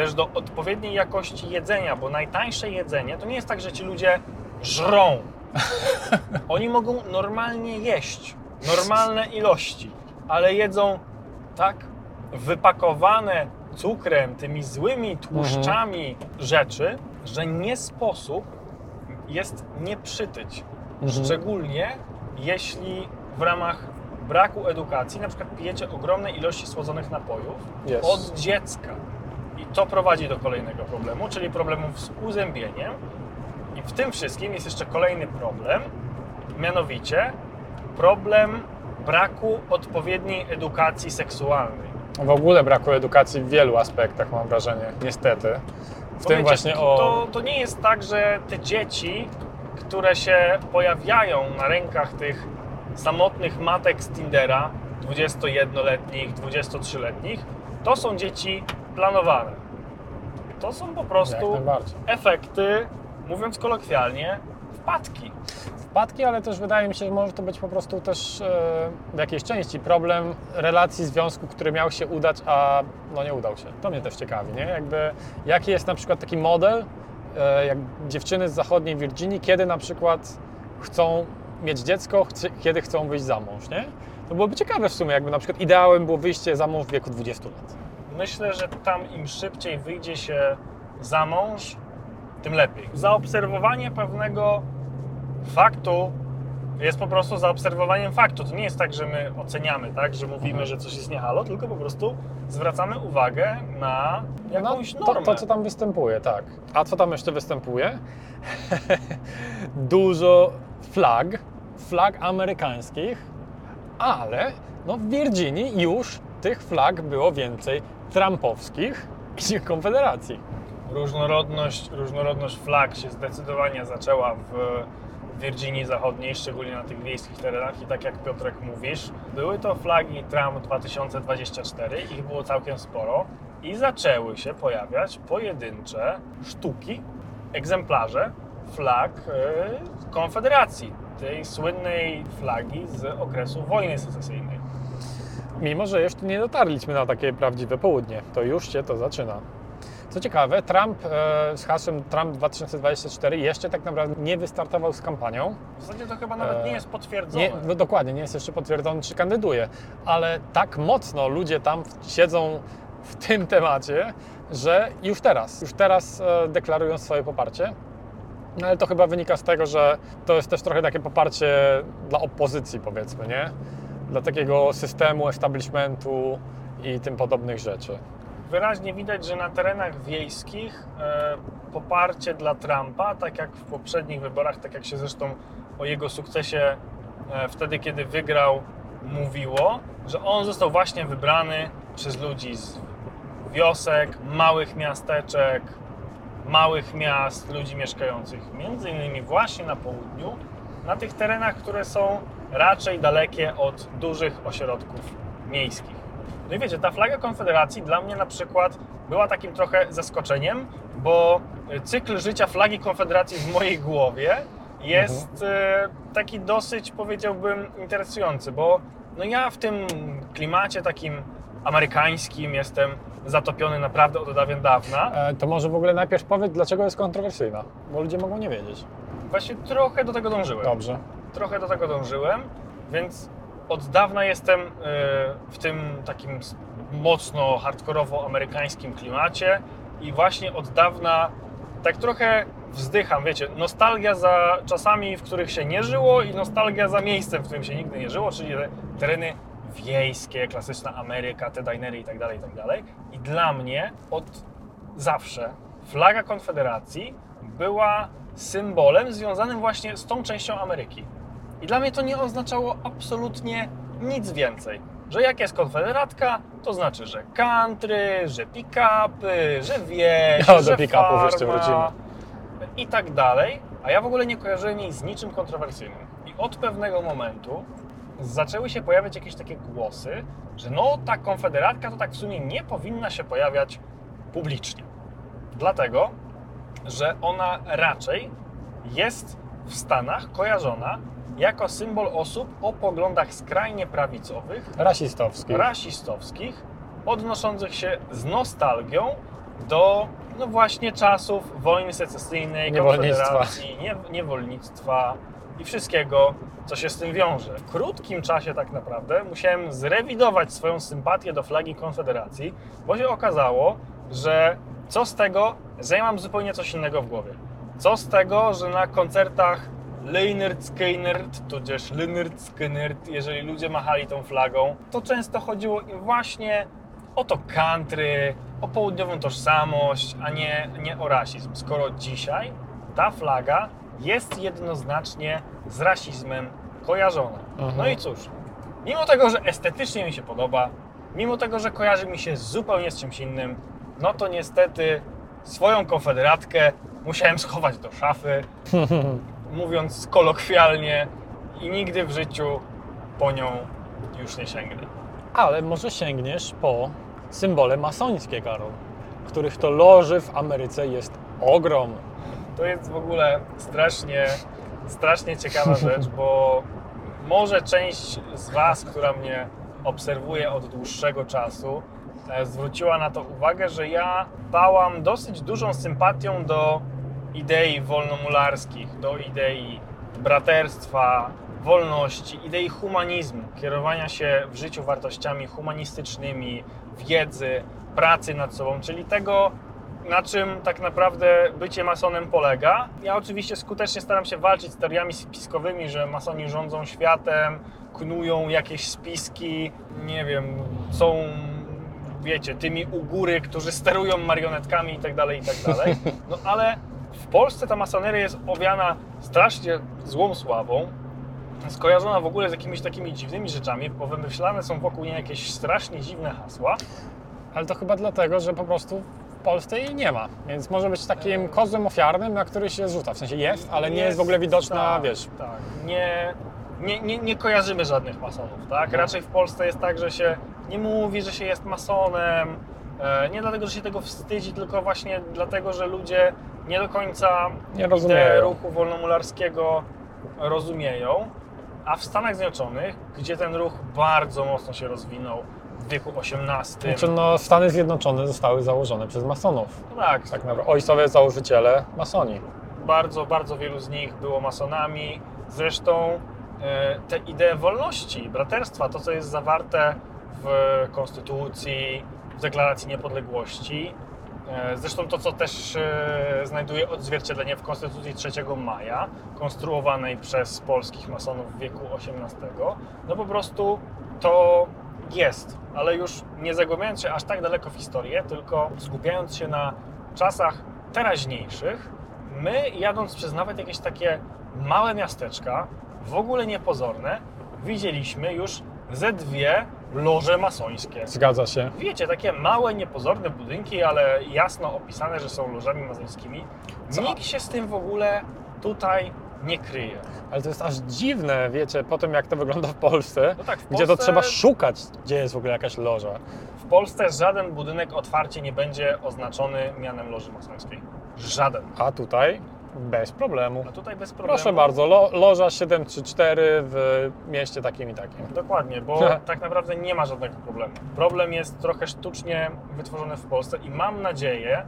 D: też do odpowiedniej jakości jedzenia, bo najtańsze jedzenie to nie jest tak, że ci ludzie żrą. Oni mogą normalnie jeść, normalne ilości, ale jedzą tak wypakowane cukrem, tymi złymi tłuszczami rzeczy, że nie sposób jest nie przytyć.
C: Mhm.
D: Szczególnie jeśli w ramach braku edukacji na przykład pijecie ogromne ilości słodzonych napojów
C: Jest.
D: od dziecka. To prowadzi do kolejnego problemu, czyli problemów z uzębieniem. I w tym wszystkim jest jeszcze kolejny problem, mianowicie problem braku odpowiedniej edukacji seksualnej.
C: W ogóle brakuje edukacji w wielu aspektach, mam wrażenie, niestety. W
D: Bo
C: tym
D: wiecie,
C: właśnie o...
D: to, to nie jest tak, że te dzieci, które się pojawiają na rękach tych samotnych matek z Tindera, 21-letnich, 23-letnich, to są dzieci planowane. To są po prostu efekty, mówiąc kolokwialnie, wpadki.
C: Wpadki, ale też wydaje mi się, że może to być po prostu też e, w jakiejś części problem relacji związku, który miał się udać, a no nie udał się. To mnie też ciekawi, nie? Jakby, jaki jest na przykład taki model, e, jak dziewczyny z zachodniej Virginii, kiedy na przykład chcą mieć dziecko, kiedy chcą wyjść za mąż, nie? To byłoby ciekawe w sumie, jakby na przykład ideałem było wyjście za mąż w wieku 20 lat.
D: Myślę, że tam im szybciej wyjdzie się za mąż, tym lepiej. Zaobserwowanie pewnego faktu jest po prostu zaobserwowaniem faktu. To nie jest tak, że my oceniamy, tak, że mówimy, że coś jest nie halo, tylko po prostu zwracamy uwagę na jakąś
C: no,
D: normę.
C: to, to, co tam występuje, tak. A co tam jeszcze występuje? Dużo flag, flag amerykańskich, ale no w Virginii już tych flag było więcej trumpowskich i Konfederacji.
D: Różnorodność, różnorodność flag się zdecydowanie zaczęła w Virginii Zachodniej, szczególnie na tych wiejskich terenach i tak jak Piotrek mówisz, były to flagi Trump 2024, ich było całkiem sporo i zaczęły się pojawiać pojedyncze sztuki, egzemplarze flag e, Konfederacji, tej słynnej flagi z okresu wojny secesyjnej.
C: Mimo, że jeszcze nie dotarliśmy na takie prawdziwe południe, to już się to zaczyna. Co ciekawe, Trump e, z hasłem Trump 2024 jeszcze tak naprawdę nie wystartował z kampanią.
D: W zasadzie to chyba nawet nie jest potwierdzone.
C: Nie, no dokładnie, nie jest jeszcze potwierdzony, czy kandyduje, ale tak mocno ludzie tam siedzą w tym temacie, że już teraz, już teraz e, deklarują swoje poparcie. No ale to chyba wynika z tego, że to jest też trochę takie poparcie dla opozycji, powiedzmy, nie? Dla takiego systemu, establishmentu i tym podobnych rzeczy.
D: Wyraźnie widać, że na terenach wiejskich e, poparcie dla Trumpa, tak jak w poprzednich wyborach, tak jak się zresztą o jego sukcesie e, wtedy, kiedy wygrał, mówiło, że on został właśnie wybrany przez ludzi z wiosek, małych miasteczek, małych miast, ludzi mieszkających między innymi właśnie na południu, na tych terenach, które są raczej dalekie od dużych ośrodków miejskich. No i wiecie, ta flaga Konfederacji dla mnie na przykład była takim trochę zaskoczeniem, bo cykl życia flagi Konfederacji w mojej głowie jest e, taki dosyć, powiedziałbym, interesujący, bo no ja w tym klimacie takim amerykańskim jestem zatopiony naprawdę od dawien dawna.
C: E, to może w ogóle najpierw powiedz, dlaczego jest kontrowersyjna, bo ludzie mogą nie wiedzieć.
D: Właśnie trochę do tego dążyłem.
C: Dobrze.
D: Trochę do tego dążyłem, więc od dawna jestem e, w tym takim mocno hardkorowo amerykańskim klimacie i właśnie od dawna tak trochę wzdycham, wiecie, nostalgia za czasami, w których się nie żyło i nostalgia za miejscem, w którym się nigdy nie żyło, czyli te tereny wiejskie, klasyczna Ameryka, te dinery i tak dalej, i tak dalej. I dla mnie od zawsze flaga Konfederacji była symbolem związanym właśnie z tą częścią Ameryki. I dla mnie to nie oznaczało absolutnie nic więcej. Że jak jest konfederatka, to znaczy, że country, że pick-upy, że wieś,
C: No, do
D: że
C: pick-upów jeszcze wrócimy.
D: i tak dalej. A ja w ogóle nie kojarzyłem jej z niczym kontrowersyjnym. I od pewnego momentu zaczęły się pojawiać jakieś takie głosy, że no ta konfederatka to tak w sumie nie powinna się pojawiać publicznie. Dlatego, że ona raczej jest w Stanach kojarzona jako symbol osób o poglądach skrajnie prawicowych,
C: Rasistowski.
D: rasistowskich, odnoszących się z nostalgią do no właśnie czasów wojny secesyjnej,
C: Niewolnictwa.
D: konfederacji, nie, niewolnictwa i wszystkiego, co się z tym wiąże. W krótkim czasie tak naprawdę musiałem zrewidować swoją sympatię do flagi Konfederacji, bo się okazało, że co z tego, że ja mam zupełnie coś innego w głowie. Co z tego, że na koncertach Leinert Skynert, tudzież Lynyrd Skynert, jeżeli ludzie machali tą flagą, to często chodziło im właśnie o to country, o południową tożsamość, a nie, nie o rasizm. Skoro dzisiaj ta flaga jest jednoznacznie z rasizmem kojarzona.
C: Mhm.
D: No i cóż, mimo tego, że estetycznie mi się podoba, mimo tego, że kojarzy mi się zupełnie z czymś innym, no to niestety swoją konfederatkę musiałem schować do szafy, mówiąc kolokwialnie, i nigdy w życiu po nią już nie sięgnę.
C: Ale może sięgniesz po symbole masońskie, Karol, których to loży w Ameryce jest ogrom.
D: To jest w ogóle strasznie, strasznie ciekawa rzecz, bo może część z Was, która mnie obserwuje od dłuższego czasu, e, zwróciła na to uwagę, że ja bałam dosyć dużą sympatią do idei wolnomularskich, do idei braterstwa, wolności, idei humanizmu, kierowania się w życiu wartościami humanistycznymi, wiedzy, pracy nad sobą, czyli tego, na czym tak naprawdę bycie masonem polega. Ja oczywiście skutecznie staram się walczyć z teoriami spiskowymi, że masoni rządzą światem, knują jakieś spiski, nie wiem, są, wiecie, tymi u góry, którzy sterują marionetkami i tak dalej, i tak. No ale w Polsce ta masoneria jest owiana strasznie złą sławą, skojarzona w ogóle z jakimiś takimi dziwnymi rzeczami, bo wymyślane są wokół niej jakieś strasznie dziwne hasła.
C: Ale to chyba dlatego, że po prostu w Polsce jej nie ma. Więc może być takim kozłem ofiarnym, na który się zrzuca. W sensie jest, ale nie jest w ogóle widoczna,
D: tak,
C: wiesz.
D: Tak, nie, nie, nie, nie kojarzymy żadnych masonów, tak?
C: No.
D: Raczej w Polsce jest tak, że się nie mówi, że się jest masonem, nie dlatego, że się tego wstydzi, tylko właśnie dlatego, że ludzie nie do końca
C: Nie
D: ideę ruchu wolnomularskiego rozumieją, a w Stanach Zjednoczonych, gdzie ten ruch bardzo mocno się rozwinął w wieku XVIII,
C: Znaczy, no, Stany Zjednoczone zostały założone przez masonów.
D: no tak,
C: Tak naprawdę. Ojcowie założyciele masoni.
D: bardzo, bardzo wielu z nich było masonami. Zresztą e, te idee wolności, braterstwa, to co jest zawarte w Konstytucji, Deklaracji Niepodległości, e, zresztą to co też e, znajduje odzwierciedlenie w Konstytucji 3 maja, konstruowanej przez polskich masonów w wieku XVIII, no po prostu to jest, ale już nie zagłębiając się aż tak daleko w historię, tylko skupiając się na czasach teraźniejszych, my jadąc przez nawet jakieś takie małe miasteczka, w ogóle niepozorne, widzieliśmy już ze dwie loże masońskie.
C: Zgadza się.
D: Wiecie, takie małe, niepozorne budynki, ale jasno opisane, że są lożami masońskimi.
C: Co?
D: Nikt się z tym w ogóle tutaj nie kryje.
C: Ale to jest aż dziwne, wiecie, po tym jak to wygląda w Polsce,
D: No tak, w
C: gdzie to
D: Polsce-
C: trzeba szukać, gdzie jest w ogóle jakaś loża.
D: W Polsce żaden budynek otwarcie nie będzie oznaczony mianem loży masońskiej. Żaden.
C: A tutaj bez problemu.
D: A tutaj bez problemu.
C: Proszę bardzo, lo, loża 734 w mieście takim i takim.
D: Dokładnie, bo tak naprawdę nie ma żadnego problemu. Problem jest trochę sztucznie wytworzony w Polsce i mam nadzieję,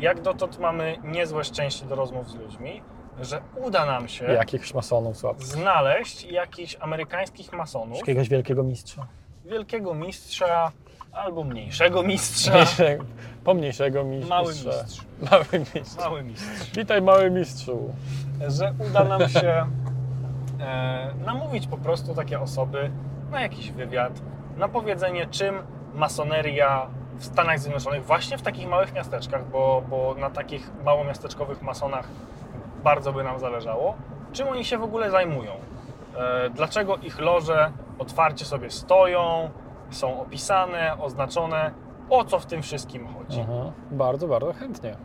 D: jak dotąd mamy niezłe szczęście do rozmów z ludźmi, że uda nam się
C: Jakichś masonów słabych.
D: znaleźć jakichś amerykańskich masonów,
C: Jakiegoś wielkiego mistrza.
D: wielkiego mistrza albo mniejszego mistrza,
C: Mniejszego, pomniejszego mistrza.
D: mały mistrz,
C: Mały mistrz.
D: mały mistrz,
C: Witaj mały mistrzu.
D: że uda nam się e, namówić po prostu takie osoby na jakiś wywiad, na powiedzenie, czym masoneria w Stanach Zjednoczonych, właśnie w takich małych miasteczkach, bo, bo na takich małomiasteczkowych masonach bardzo by nam zależało, czym oni się w ogóle zajmują. E, dlaczego ich loże otwarcie sobie stoją, są opisane, oznaczone, o co w tym wszystkim chodzi.
C: Aha, bardzo, bardzo chętnie.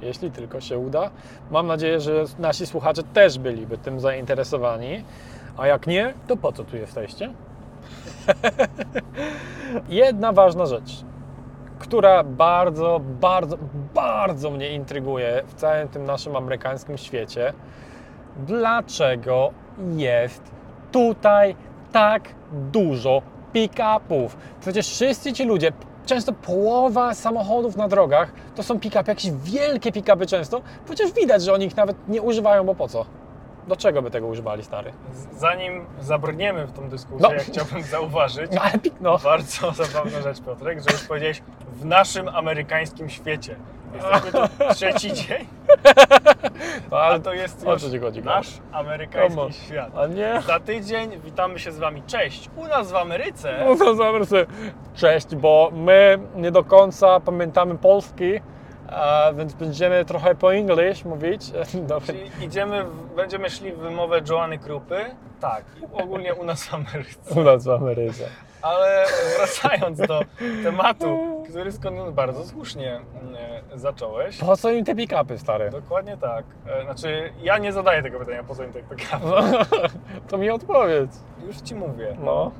C: Jeśli tylko się uda. Mam nadzieję, że nasi słuchacze też byliby tym zainteresowani. A jak nie, to po co tu jesteście? Jedna ważna rzecz, która bardzo, bardzo, bardzo mnie intryguje w całym tym naszym amerykańskim świecie. Dlaczego jest tutaj tak dużo pick-upów? Przecież wszyscy ci ludzie, często połowa samochodów na drogach to są pick-upy, jakieś wielkie pick-upy często. Przecież widać, że oni ich nawet nie używają, bo po co? Do czego by tego używali, stary?
D: Zanim zabrniemy w tą dyskusję,
C: No.
D: ja chciałbym zauważyć
C: No ale pik- no.
D: bardzo zabawną rzecz, Piotrek, że już powiedziałeś w naszym amerykańskim świecie. Jesteśmy tu trzeci dzień,
C: no
D: a
C: ale
D: to jest
C: o
D: już
C: co chodzi,
D: nasz amerykański świat.
C: A nie?
D: Za tydzień witamy się z Wami. Cześć! U nas w Ameryce
C: No to zapraszam. Cześć, bo my nie do końca pamiętamy polski, a więc będziemy trochę po English mówić.
D: Czyli idziemy, w, będziemy szli w wymowę Joanny Krupy. Tak, ogólnie u nas w Ameryce.
C: U nas w Ameryce.
D: Ale wracając do tematu, który skąd bardzo słusznie mm, zacząłeś.
C: Po co im te pick-upy, stary?
D: Dokładnie tak. E, Znaczy, ja nie zadaję tego pytania, po co im tak PKP.
C: To mi odpowiedz.
D: Już Ci mówię.
C: No.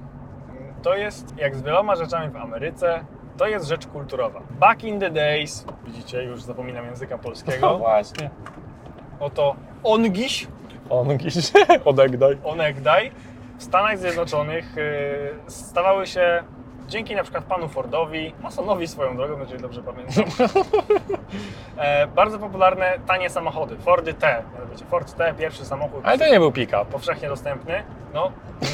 D: To jest, jak z wieloma rzeczami w Ameryce, to jest rzecz kulturowa. Back in the days, widzicie, już zapominam języka
C: No
D: polskiego,
C: właśnie.
D: oto ongiś,
C: On jakiś odegdaj.
D: onegdaj, w Stanach Zjednoczonych y, stawały się dzięki na przykład panu Fordowi, masonowi swoją drogą, jeżeli dobrze pamiętam, e, bardzo popularne tanie samochody, Fordy T. Wiecie, Ford T, pierwszy samochód
C: Ale to nie był pick-up.
D: powszechnie dostępny, no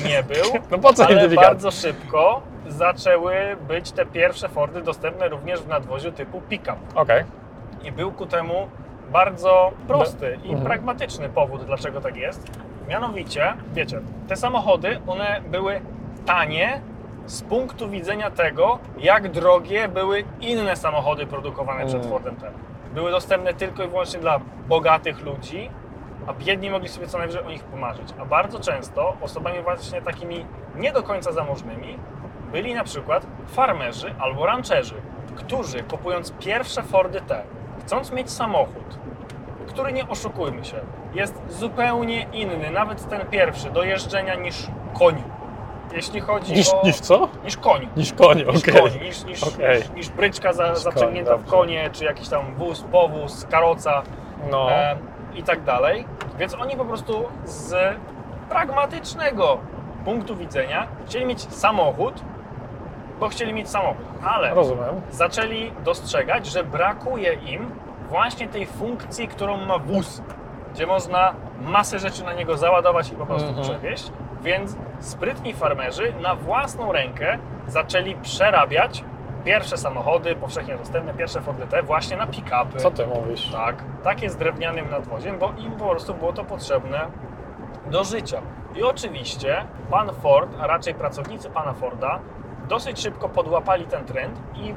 D: nie był,
C: No po co
D: ale bardzo szybko zaczęły być te pierwsze Fordy dostępne również w nadwoziu typu pick-up.
C: Okej.
D: I był ku temu bardzo prosty i
C: Mhm.
D: pragmatyczny powód, dlaczego tak jest. Mianowicie, wiecie, te samochody, one były tanie z punktu widzenia tego, jak drogie były inne samochody produkowane przed
C: Mm.
D: Fordem T. Były dostępne tylko i wyłącznie dla bogatych ludzi, a biedni mogli sobie co najwyżej o nich pomarzyć. A bardzo często osobami właśnie takimi nie do końca zamożnymi byli na przykład farmerzy albo rancherzy, którzy kupując pierwsze Fordy T, chcąc mieć samochód, który nie oszukujmy się, jest zupełnie inny, nawet ten pierwszy, do jeżdżenia niż koń. Jeśli chodzi
C: Niż,
D: o...
C: niż co?
D: Niż koń.
C: Niż
D: Niż
C: okej.
D: koń, niż, niż,
C: Okej.
D: niż, niż bryczka za,
C: Niż
D: zaciągnięta
C: koń,
D: w konie, czy jakiś tam wóz, powóz, karoca
C: No.
D: e, i tak dalej. Więc oni po prostu z pragmatycznego punktu widzenia chcieli mieć samochód, bo chcieli mieć samochód. Ale
C: Rozumiem.
D: zaczęli dostrzegać, że brakuje im właśnie tej funkcji, którą ma wóz, gdzie można masę rzeczy na niego załadować i po prostu
C: Mhm.
D: przewieźć. Więc sprytni farmerzy na własną rękę zaczęli przerabiać pierwsze samochody powszechnie dostępne, pierwsze Fordy T właśnie na pick-upy.
C: Co ty mówisz?
D: Tak, takie z drewnianym nadwoziem, bo im po prostu było to potrzebne do życia. I oczywiście pan Ford, a raczej pracownicy pana Forda, dosyć szybko podłapali ten trend i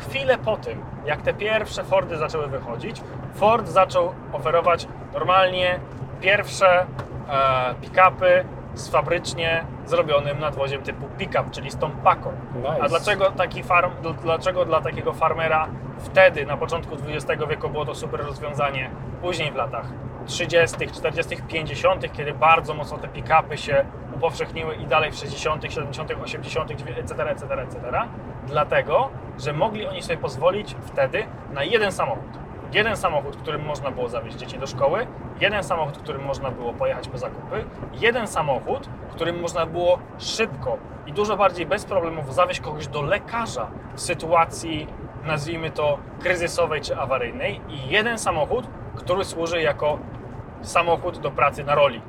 D: chwilę po tym, jak te pierwsze Fordy zaczęły wychodzić, Ford zaczął oferować normalnie pierwsze e, pick-upy z fabrycznie zrobionym nadwoziem typu pick-up, czyli z tą paką.
C: Nice.
D: A dlaczego taki farm, dl- dlaczego dla takiego farmera wtedy, na początku XX wieku było to super rozwiązanie, później w latach 30., 40., 50., kiedy bardzo mocno te pick-upy się upowszechniły i dalej w 60., 70., 80., etc., etc., etc. Dlatego, że mogli oni sobie pozwolić wtedy na jeden samochód. Jeden samochód, którym można było zawieźć dzieci do szkoły, jeden samochód, którym można było pojechać po zakupy, jeden samochód, którym można było szybko i dużo bardziej bez problemów zawieźć kogoś do lekarza w sytuacji, nazwijmy to, kryzysowej czy awaryjnej, i jeden samochód, który służy jako samochód do pracy na roli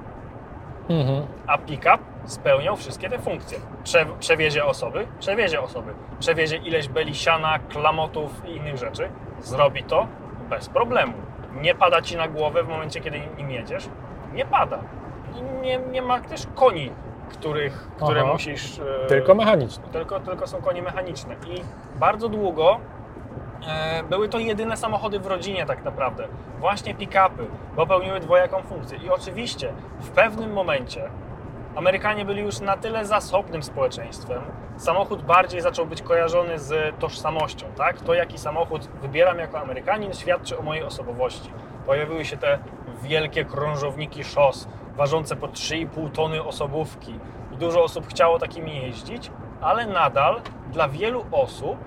C: Mhm.
D: a pick-up spełniał wszystkie te funkcje. Prze przewiezie osoby, przewiezie osoby, przewiezie ileś beli siana, klamotów i innych rzeczy, zrobi to bez problemu. Nie pada ci na głowę w momencie, kiedy nim jedziesz, nie pada. I nie, nie ma też koni, których, które
C: Aha.
D: musisz... e,
C: Tylko mechaniczny.
D: tylko, tylko są konie mechaniczne. I bardzo długo e, były to jedyne samochody w rodzinie tak naprawdę. Właśnie pick-upy, bo pełniły dwojaką funkcję. I oczywiście w pewnym momencie Amerykanie byli już na tyle zasobnym społeczeństwem, samochód bardziej zaczął być kojarzony z tożsamością, tak? To, jaki samochód wybieram jako Amerykanin, świadczy o mojej osobowości. Pojawiły się te wielkie krążowniki szos, ważące po 3,5 tony osobówki. I dużo osób chciało takimi jeździć, ale nadal dla wielu osób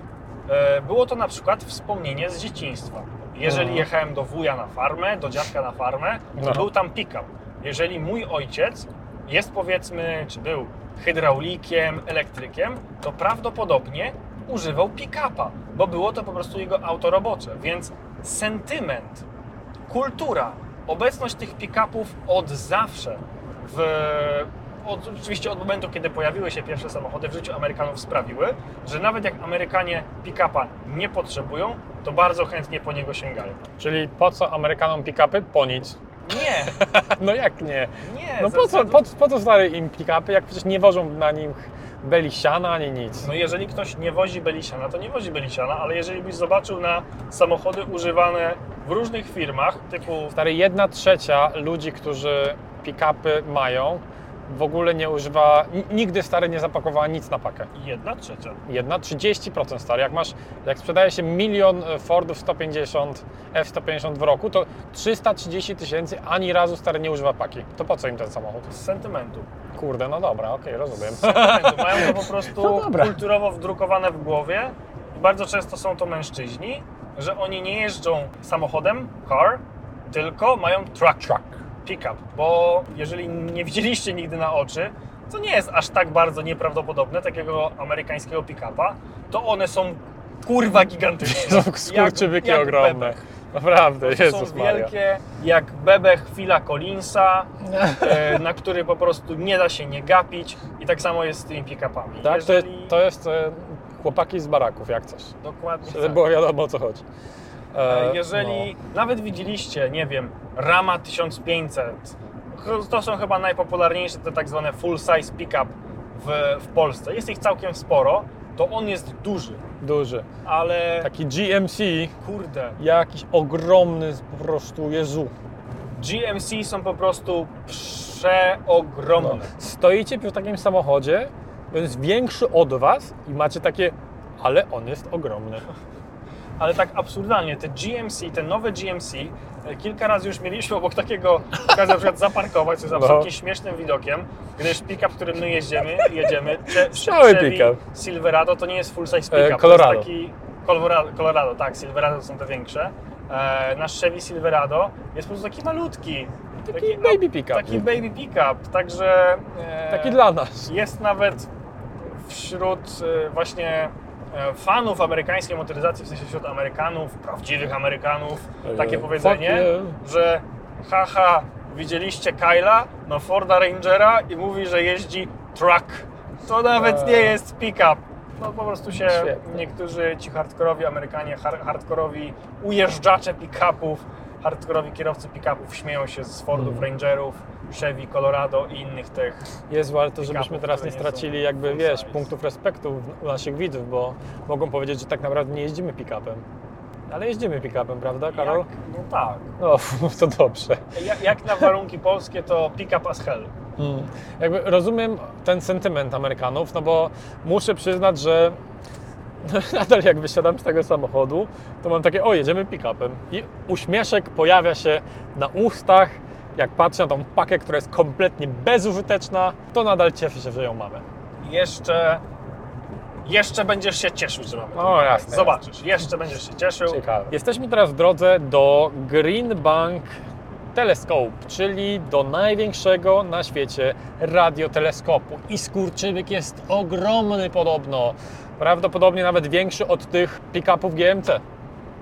D: e, było to na przykład wspomnienie z dzieciństwa. Jeżeli
C: Mhm.
D: jechałem do wuja na farmę, do dziadka na farmę, to
C: No.
D: był tam pick-up. Jeżeli mój ojciec jest powiedzmy, czy był hydraulikiem, elektrykiem, to prawdopodobnie używał pick-upa, bo było to po prostu jego auto robocze. Więc sentyment, kultura, obecność tych pick-upów od zawsze, w, od, oczywiście od momentu, kiedy pojawiły się pierwsze samochody w życiu Amerykanów sprawiły, że nawet jak Amerykanie pick-upa nie potrzebują, to bardzo chętnie po niego sięgają.
C: Czyli po co Amerykanom pick-upy? Po nic.
D: Nie,
C: No jak nie?
D: nie.
C: No po co, po, po co stary im pick-upy, jak przecież nie wożą na nim beli siana ani nic.
D: No jeżeli ktoś nie wozi Belisiana, to nie wozi Belisiana, ale jeżeli byś zobaczył na samochody używane w różnych firmach, typu
C: Stary, jedna trzecia ludzi, którzy pick-upy mają, w ogóle nie używa, nigdy stary nie zapakowała nic na pakę.
D: jedna trzecia.
C: Jedna 30% stary. Jak masz, jak sprzedaje się milion e, Fordów 150, F-150 w roku, to 330 tysięcy ani razu stary nie używa paki. To po co im ten samochód?
D: Z sentymentu.
C: Kurde, no dobra, okej, rozumiem.
D: Z sentymentu. Mają to po prostu
C: No dobra.
D: kulturowo wdrukowane w głowie. I bardzo często są to mężczyźni, że oni nie jeżdżą samochodem, car, tylko mają truck,
C: Truck.
D: Pick-up. Bo jeżeli nie widzieliście nigdy na oczy, co nie jest aż tak bardzo nieprawdopodobne, takiego amerykańskiego pick-upa, to one są kurwa gigantyczne.
C: Są skurczybyki ogromne.
D: bebech.
C: Naprawdę,
D: To są
C: Maria.
D: wielkie, jak bebech Phila Collinsa, e, na który po prostu nie da się nie gapić i tak samo jest z tymi pick-upami.
C: Tak, to,
D: Jeżeli...
C: to jest e, chłopaki z baraków, jak coś.
D: Dokładnie
C: Żeby
D: tak.
C: było wiadomo o co chodzi.
D: E,
C: E,
D: Jeżeli nawet widzieliście, nie wiem, Rama 1500, to są chyba najpopularniejsze te tak zwane full size pick-up w, w Polsce. Jest ich całkiem sporo, to on jest duży,
C: no, duży.
D: ale
C: Taki GMC,
D: kurde,
C: jakiś ogromny po prostu, Jezu.
D: GMC są po prostu przeogromne.
C: No. Stoicie przy takim samochodzie, on jest większy od Was i macie takie, ale on jest ogromny.
D: Ale tak absurdalnie, te GMC, te nowe GMC, e, kilka razy już mieliśmy obok takiego na przykład zaparkować, co jest
C: No.
D: absolutnie śmiesznym widokiem, gdyż pick-up, którym my jeździmy, jedziemy,
C: Cały pick-up.
D: Silverado to nie jest full size
C: E,
D: pick-up,
C: Colorado.
D: to jest taki Colorado, Colorado, tak, Silverado to są te większe. E, nasz Chevy Silverado jest po prostu taki malutki.
C: Taki baby pick-up.
D: Taki baby pick-up, także... e,
C: Taki dla nas.
D: jest nawet wśród e, właśnie fanów amerykańskiej motoryzacji, w sensie wśród Amerykanów, prawdziwych Amerykanów, takie
C: E,
D: powiedzenie,
C: fuck yeah.
D: że haha, widzieliście Kyla, no Forda Rangera i mówi, że jeździ truck. To nawet
C: E.
D: nie jest pick-up. No po prostu się niektórzy ci hardkorowi Amerykanie, har- hardkorowi ujeżdżacze pick-upów, hardkorowi kierowcy pick-upów śmieją się z Fordów
C: Mhm.
D: Rangerów, Chevy Colorado i innych tych
C: Jest warto, żebyśmy teraz nie stracili jakby, wiesz, punktów respektu u naszych widzów, bo mogą powiedzieć, że tak naprawdę nie jeździmy pick-upem. Ale jeździmy pick-upem, prawda, Karol?
D: Jak, no tak.
C: No, to dobrze.
D: Jak, jak na warunki polskie, to pick up as hell.
C: Mm. Jakby rozumiem ten sentyment Amerykanów, no bo muszę przyznać, że nadal jak wysiadam z tego samochodu, to mam takie, o jedziemy pick-upem i uśmieszek pojawia się na ustach, jak patrzę na tą pakę, która jest kompletnie bezużyteczna, to nadal cieszę się, że ją mamy.
D: Jeszcze, jeszcze będziesz się cieszył, że mamy.
C: O,
D: to.
C: jasne,
D: Zobaczysz, jeszcze będziesz się cieszył.
C: Ciekawe. Jesteśmy teraz w drodze do Green Bank Telescope, czyli do największego na świecie radioteleskopu. I skurczybyk jest ogromny podobno. Prawdopodobnie nawet większy od tych pick-upów GMC.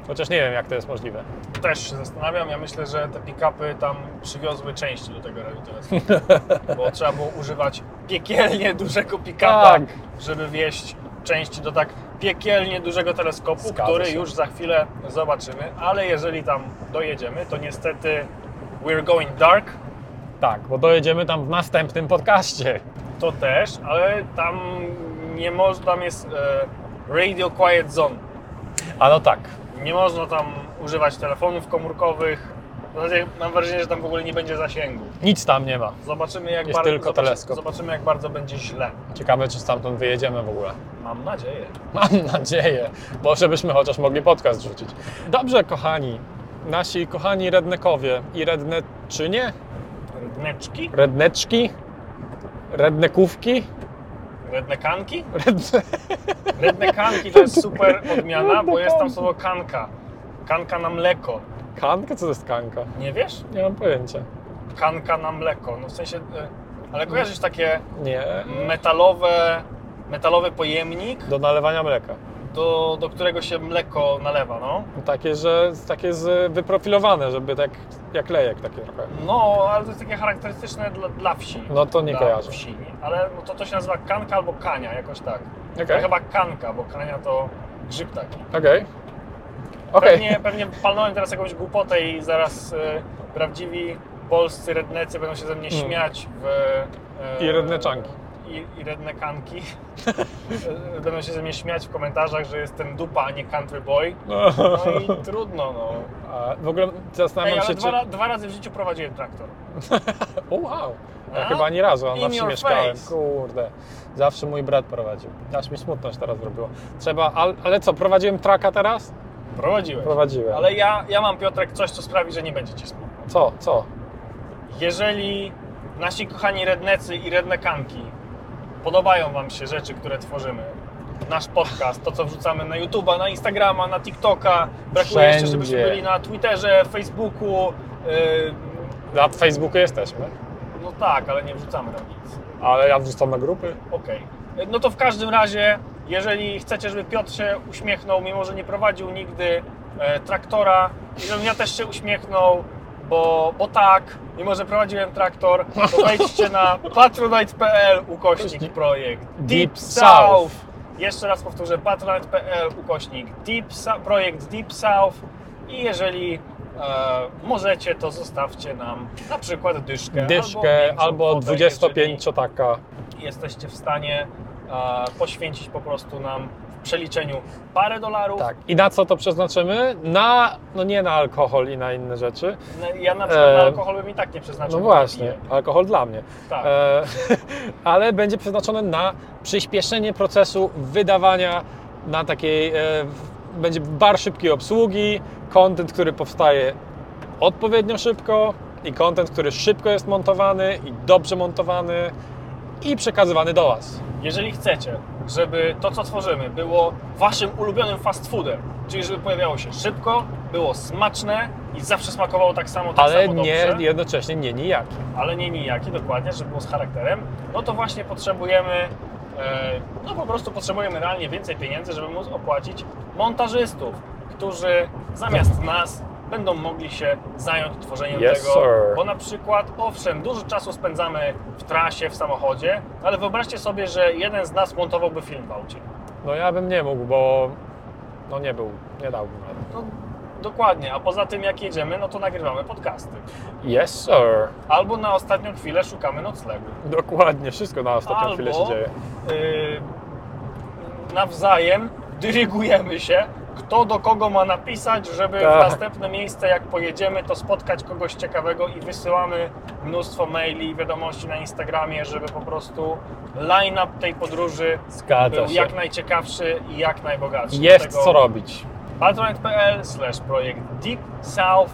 C: Chociaż nie wiem, jak to jest możliwe.
D: Też się zastanawiam, ja myślę, że te pick-upy tam przywiozły części do tego radioteleskopu. bo trzeba było używać piekielnie dużego pick-upa,
C: Tak.
D: żeby wieść części do tak piekielnie dużego teleskopu,
C: Zgadza
D: który
C: się.
D: już za chwilę zobaczymy. Ale jeżeli tam dojedziemy, to niestety we're going dark,
C: Tak, bo dojedziemy tam w następnym podcaście.
D: To też, ale tam nie można, tam jest e, Radio Quiet Zone.
C: A no tak,
D: Nie można tam używać telefonów komórkowych. W zasadzie mam wrażenie, że tam w ogóle nie będzie zasięgu.
C: nic tam nie ma.
D: Zobaczymy jak,
C: Jest
D: bardzo,
C: tylko
D: zobaczy-
C: teleskop.
D: zobaczymy, jak bardzo będzie źle.
C: Ciekawe, czy stamtąd wyjedziemy w ogóle.
D: Mam nadzieję.
C: Mam nadzieję, bo żebyśmy chociaż mogli podcast rzucić. Dobrze, kochani, nasi kochani rednekowie i redneczynie,
D: Redneczki?
C: Redneczki? Rednekówki?
D: Rednekanki?
C: Redne...
D: Rednekanki to jest super odmiana, bo jest tam słowo kanka. Kanka na mleko.
C: Kanka? Co to jest kanka?
D: Nie wiesz?
C: Nie mam pojęcia.
D: Kanka na mleko. No w sensie... e, Ale kojarzysz takie
C: Nie.
D: metalowe, metalowy pojemnik,
C: Do nalewania mleka.
D: Do, do którego się mleko nalewa, no?
C: Takie, że takie z, wyprofilowane, żeby tak jak lejek takie trochę.
D: No, ale to jest takie charakterystyczne dla, dla wsi.
C: No to nie
D: dla
C: kojarzę.
D: wsi. Ale no to, to się nazywa kanka albo kania, jakoś tak. To chyba kanka, bo kania to grzyb taki.
C: Okej. Okej.
D: Pewnie, pewnie palnąłem teraz jakąś głupotę i zaraz e, prawdziwi polscy rednecy będą się ze mnie
C: Mm.
D: śmiać w... e,
C: I redneczanki.
D: I, i rednekanki. Będą się ze mnie śmiać w komentarzach, że jestem dupa, a nie country boy. No i trudno, no.
C: A w ogóle
D: Ej,
C: zastanawiam
D: ale
C: się,
D: dwa,
C: czy...
D: ra- dwa razy w życiu prowadziłem traktor.
C: O wow! Ja
D: A?
C: chyba ani razu, a
D: In
C: na wsi
D: your
C: mieszkałem.
D: face.
C: Kurde. Zawsze mój brat prowadził. Aż mi smutno się teraz zrobiło. Trzeba, ale, ale co, prowadziłem traka teraz?
D: Prowadziłem.
C: Prowadziłem.
D: Ale ja, ja mam, Piotrek, coś, co sprawi, że nie będziecie smutno.
C: Co, co?
D: Jeżeli nasi kochani rednecy i rednekanki podobają Wam się rzeczy, które tworzymy, nasz podcast, to co wrzucamy na YouTube'a, na Instagrama, na TikToka, brakuje jeszcze, żebyśmy
C: Wszędzie.
D: byli na Twitterze, Facebooku, yy,
C: Na Facebooku jesteśmy.
D: no tak, ale nie wrzucamy tam nic.
C: Ale ja wrzucam na grupy.
D: Okej. No to w każdym razie, jeżeli chcecie, żeby Piotr się uśmiechnął, mimo że nie prowadził nigdy e, traktora, i żebym ja też się uśmiechnął, bo, bo tak, mimo że prowadziłem traktor, to wejdźcie na patronite.pl ukośnik projekt
C: Deep South.
D: Jeszcze raz powtórzę, patronite.pl ukośnik Deep projekt Deep South i jeżeli e, możecie, to zostawcie nam na przykład dyszkę,
C: Dyszkę albo
D: kwotę,
C: 25 taka.
D: jesteście w stanie e, poświęcić po prostu nam przeliczeniu parę dolarów.
C: Tak. I na co to przeznaczymy? Na, no nie na alkohol i na inne rzeczy.
D: No, Ja na przykład na
C: E,
D: alkohol bym i tak nie przeznaczył.
C: No właśnie, alkohol dla mnie.
D: Tak.
C: E, ale będzie przeznaczone na przyspieszenie procesu wydawania na takiej, e, będzie bar szybkiej obsługi, content, który powstaje odpowiednio szybko i content, który szybko jest montowany i dobrze montowany i przekazywany do Was.
D: Jeżeli chcecie, żeby to, co tworzymy, było waszym ulubionym fast foodem, czyli żeby pojawiało się szybko, było smaczne i zawsze smakowało tak samo, tak
C: Ale
D: samo
C: nie,
D: dobrze,
C: jednocześnie nie nijaki.
D: ale nie nijaki, dokładnie, żeby było z charakterem, no to właśnie potrzebujemy, e, no po prostu potrzebujemy realnie więcej pieniędzy, żeby móc opłacić montażystów, którzy zamiast nas będą mogli się zająć tworzeniem
C: Yes,
D: tego.
C: sir.
D: Bo na przykład, owszem, dużo czasu spędzamy w trasie, w samochodzie, ale wyobraźcie sobie, że jeden z nas montowałby film w aucie.
C: No ja bym nie mógł, bo no nie był, nie dałbym rady.
D: No, dokładnie, a poza tym jak jedziemy, no to nagrywamy podcasty.
C: Yes, sir.
D: Albo na ostatnią chwilę szukamy noclegu.
C: Dokładnie, wszystko na ostatnią
D: Albo
C: chwilę się dzieje.
D: y, nawzajem dyrygujemy się, kto do kogo ma napisać, żeby w
C: Tak.
D: następne miejsce, jak pojedziemy, to spotkać kogoś ciekawego i wysyłamy mnóstwo maili i wiadomości na Instagramie, żeby po prostu line-up tej podróży
C: Zgadza
D: był
C: się.
D: jak najciekawszy i jak najbogatszy.
C: Jest
D: Dlatego
C: co robić.
D: patronite.pl slash projekt Deep South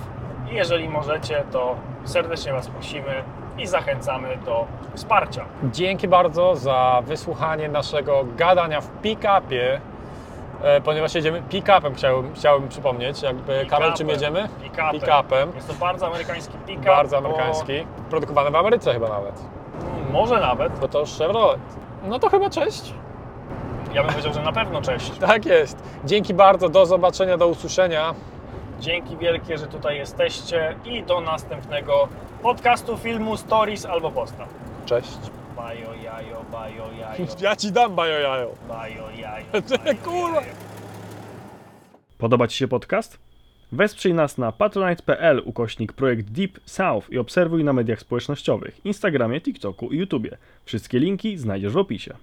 D: i jeżeli możecie, to serdecznie Was prosimy i zachęcamy do wsparcia.
C: Dzięki bardzo za wysłuchanie naszego gadania w pick-upie, ponieważ jedziemy pick-upem, chciałbym, chciałbym przypomnieć. Jakby, Karol, czym jedziemy?
D: Pick-upem.
C: Pick-upem.
D: Jest to bardzo amerykański pick-up.
C: Bardzo
D: bo-
C: amerykański. Produkowany w Ameryce chyba nawet.
D: Mm, Może nawet.
C: Bo to Chevrolet. No to chyba cześć.
D: Ja bym powiedział, że na pewno cześć.
C: Tak jest. Dzięki bardzo, do zobaczenia, do usłyszenia.
D: Dzięki wielkie, że tutaj jesteście i do następnego podcastu, filmu, stories albo posta.
C: Cześć.
D: Bajo, jajo, bajo, jajo,
C: Ja ci dam bajo jajo.
D: bajo, jajo. Bajo,
C: kurwa.
D: jajo.
A: Podoba Ci się podcast? Wesprzyj nas na patronite.pl ukośnik projekt Deep South i obserwuj na mediach społecznościowych, Instagramie, TikToku i YouTubie. Wszystkie linki znajdziesz w opisie.